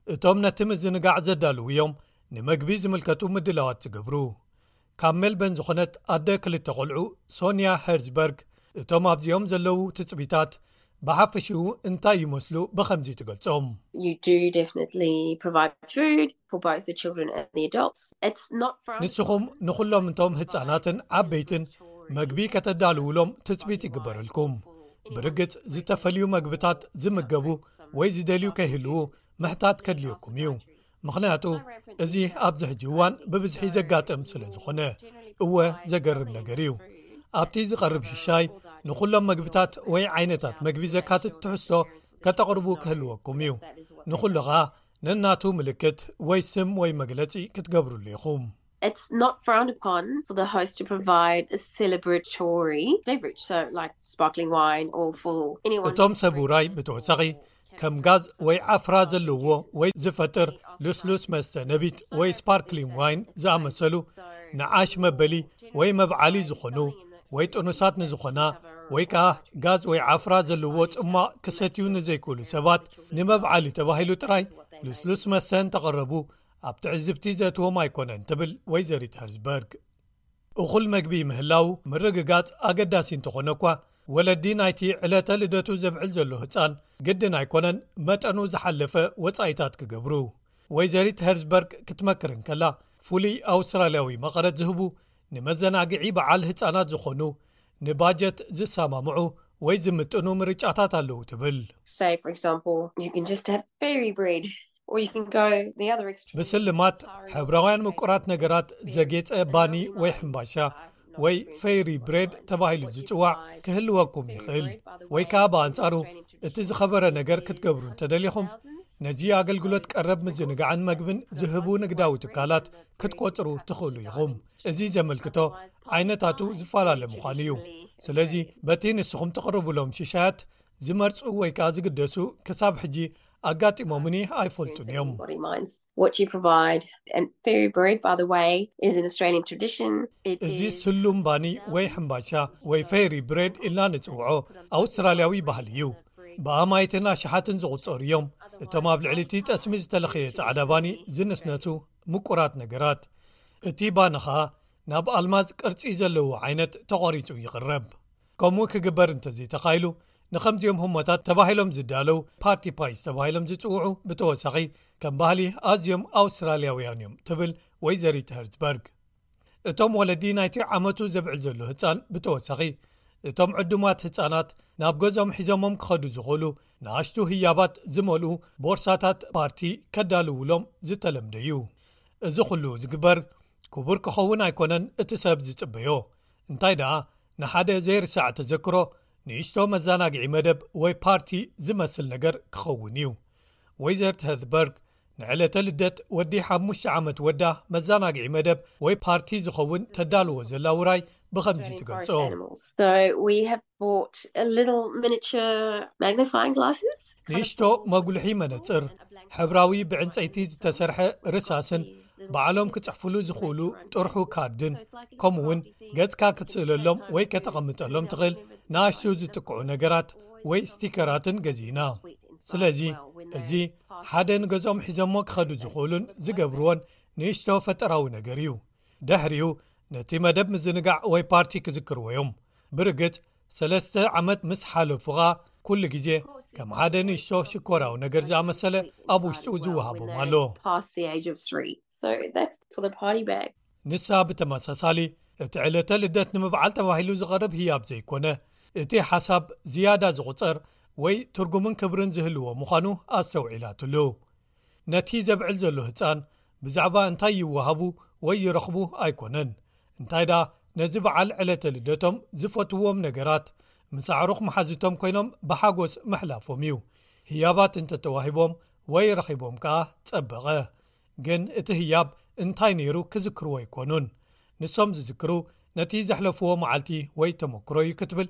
እቶም ነቲ ምዝንጋዕ ዘዳልው'ዮም ንመግቢ ዝምልከቱ ምድላዋት ዝገብሩ። ካብ ሜልበን ዝኾነት ኣደ ክልተ ቆልዑ ሶንያ ሄርዝበርግ እቶም ኣብዚኦም ዘለዉ ትጽቢታት ብሓፈሽኡ እንታይ ይመስሉ ብኸምዚ ትገልጾም። ንስኹም ንዅሎም እቶም ህጻናትን ዓበይትን መግቢ ከተዳልዉሎም ትጽቢት ይግበረልኩም። ብርግጽ ዝተፈልዩ መግብታት ዝምገቡ ወይ ዝደልዩ ከይህልዉ ምሕታት ከድልየኩም እዩ። ምኽንያቱ እዚ ኣብዚ ሕጂ እዋን ብብዝሒ ዘጋጥም ስለ ዝኾነ እወ ዘገርም ነገር እዩ ኣብቲ ዝቐርብ ሽሻይ ንዅሎም መግብታት ወይ ዓይነታት መግቢ ዘካትት ትሕዝቶ ከተቕርቡ ክህልወኩም እዩ ንዅሉ ኸኣ ነናቱ ምልክት ወይ ስም ወይ መግለጺ ክትገብርሉ ኢኹም It's not frowned upon for the host to provide a celebratory beverage, so like sparkling wine or for anyone... እቶም ሰብ ውራይ ብተወሳኺ ከም ጋዝ ወይ ዓፍራ ዘለዎ ወይ ዝፈጥር ልስሉስ መስተ ነቢት ወይ ስፓርክሊንግ ዋይን ዝኣመሰሉ ንዓሽ መበሊ ወይ መብዓሊ ዝኾኑ ወይ ጥኑሳት ንዝኾና ወይ ከኣ ጋዝ ወይ ዓፍራ ዘለዎ ጽሟቕ ክሰትዩ ንዘይክእሉ ሰባት ንመብዓሊ ተባሂሉ ጥራይ ልስሉስ መስተ እንተቐረቡ ኣብ ትዕዝብቲ ዘእትዎም ኣይኮነን ትብል ወይዘሪት ሀርዝበርግ። እኹል መግቢ ምህላው ምርግጋጽ ኣገዳሲ እንተኾነ'ኳ ወለዲ ናይቲ ዕለተ ልደቱ ዘብዕል ዘሎ ህጻን ግድን ኣይኮነን መጠኑ ዝሓለፈ ወጻኢታት ክገብሩ። ወይዘሪት ሀርዝበርግ ክትመክር እንከላ ፍሉይ ኣውስትራልያዊ መቐረት ዝህቡ ንመዘናግዒ በዓል ህጻናት ዝኾኑ ንባጀት ዝሰማምዑ ወይ ዝምጥኑ ምርጫታት ኣለዉ ትብል። ብስልማት ሕብራውያን ምቁራት ነገራት ዘጌፀ ባኒ ወይ ሕምባሻ ወይ ፈይሪ ብሬድ ተባሂሉ ዝፅዋዕ ክህልወኩም ይኽእል ወይ ከዓ ብኣንፃሩ እቲ ዝኸበረ ነገር ክትገብሩ እንተደሊኹም ነዚ ኣገልግሎት ቀረብ ምዝንጋዕን መግብን ዝህቡ ንግዳዊ ትካላት ክትቆፅሩ ትኽእሉ ኢኹም እዚ ዘመልክቶ ዓይነታቱ ዝፈላለ ምዃኑ እዩ ስለዚ በቲ ንስኹም ተቕርብሎም ሽሻያት ዝመርፁ ወይ ከዓ ዝግደሱ ክሳብ ሕጂ ኣጋጢሞምኒ ኣይፈልጡን እዮም። እዚ ስሉም ባኒ ወይ ሕምባሻ ወይ ፌይሪ ብሬድ ኢልና ንጽውዖ ኣውስትራልያዊ ባህሊ እዩ። ብኣማኢትን ኣሽሓትን ዝቝጸሩ እዮም እቶም ኣብ ልዕሊ እቲ ጠስሚ ዝተለኽየ ጻዕዳ ባኒ ዝንስነሱ ምቁራት ነገራት። እቲ ባኒ ኸኣ ናብ ኣልማዝ ቅርጺ ዘለዎ ዓይነት ተቖሪጹ ይቕረብ። ከምኡ ክግበር እንተዘይተኻኢሉ ንኸምዚኦም ህሞታት ተባሂሎም ዝዳለው ፓርቲ ፓይስ ተባሂሎም ዝፅውዑ ብተወሳኺ ከም ባህሊ ኣዝዮም ኣውስትራልያውያን እዮም ትብል ወይዘሪት ሄርዝበርግ እቶም ወለዲ ናይቲ ዓመቱ ዘብዕል ዘሎ ህፃን ብተወሳኺ እቶም ዕዱማት ህፃናት ናብ ገዞም ሒዞሞም ክኸዱ ዝኽእሉ ንኣሽቱ ህያባት ዝመልኡ ቦርሳታት ፓርቲ ከዳልውሎም ዝተለምደ እዩ እዚ ኩሉ ዝግበር ክቡር ክኸውን ኣይኮነን እቲ ሰብ ዝፅበዮ እንታይ ደኣ ንሓደ ዘይርሳዕ ተዘክሮ ንእሽቶ መዘናግዒ መደብ ወይ ፓርቲ ዝመስል ነገር ክኸውን እዩ ወይዘርት ሀዝበርግ ንዕለተ ልደት ወዲ ሓሙሽተ ዓመት ወዳ መዘናግዒ መደብ ወይ ፓርቲ ዝኸውን ተዳልዎ ዘላ ውራይ ብከምዚ ትገልጾ። ንእሽቶ መጕልሒ መነጽር ሕብራዊ ብዕንጸይቲ ዝተሰርሐ ርሳስን ባዕሎም ክጽሕፍሉ ዝኽእሉ ጥርሑ ካርድን ከምኡ ውን ገጽካ ክትስእለሎም ወይ ከተቐምጠሎም ትኽእል ንኣሽቱ ዝጥቅዑ ነገራት ወይ ስቲከራትን ገዚእና ስለዚ እዚ ሓደ ንገዝኦም ሒዘሞ ክኸዱ ዝኽእሉን ዝገብርዎን ንእሽቶ ፈጠራዊ ነገር እዩ ደሕሪኡ ነቲ መደብ ምዝንጋዕ ወይ ፓርቲ ክዝክርዎ እዮም ብርግጽ ሰለስተ ዓመት ምስ ሓለፉኻ ኩሉ ግዜ ከም ሓደ ንእሽቶ ሽኮራዊ ነገር ዝኣመሰለ ኣብ ውሽጡ ዝውሃቦም ኣሎ ንሳ ብተመሳሳሊ እቲ ዕለተ ልደት ንምብዓል ተባሂሉ ዝቐርብ ህያብ ዘይኮነ እቲ ሓሳብ ዝያዳ ዝቝጸር ወይ ትርጉምን ክብርን ዝህልዎ ምዃኑ ኣስተውዒላትሉ ነቲ ዘብዕል ዘሎ ህጻን ብዛዕባ እንታይ ይወሃቡ ወይ ይረኽቡ ኣይኮነን፣ እንታይ ደኣ ነዚ በዓል ዕለተ ልደቶም ዝፈትውዎም ነገራት ምስ ኣዕሩኽ መሓዙቶም ኮይኖም ብሓጎስ ምሕላፎም እዩ። ህያባት እንተ ተዋሂቦም ወይ ረኺቦም ከኣ ጸበቐ። ግን እቲ ህያብ እንታይ ነይሩ ክዝክርዎ ኣይኮኑን። ንሶም ዝዝክሩ ነቲ ዘሕለፍዎ መዓልቲ ወይ ተመክሮ እዩ ክትብል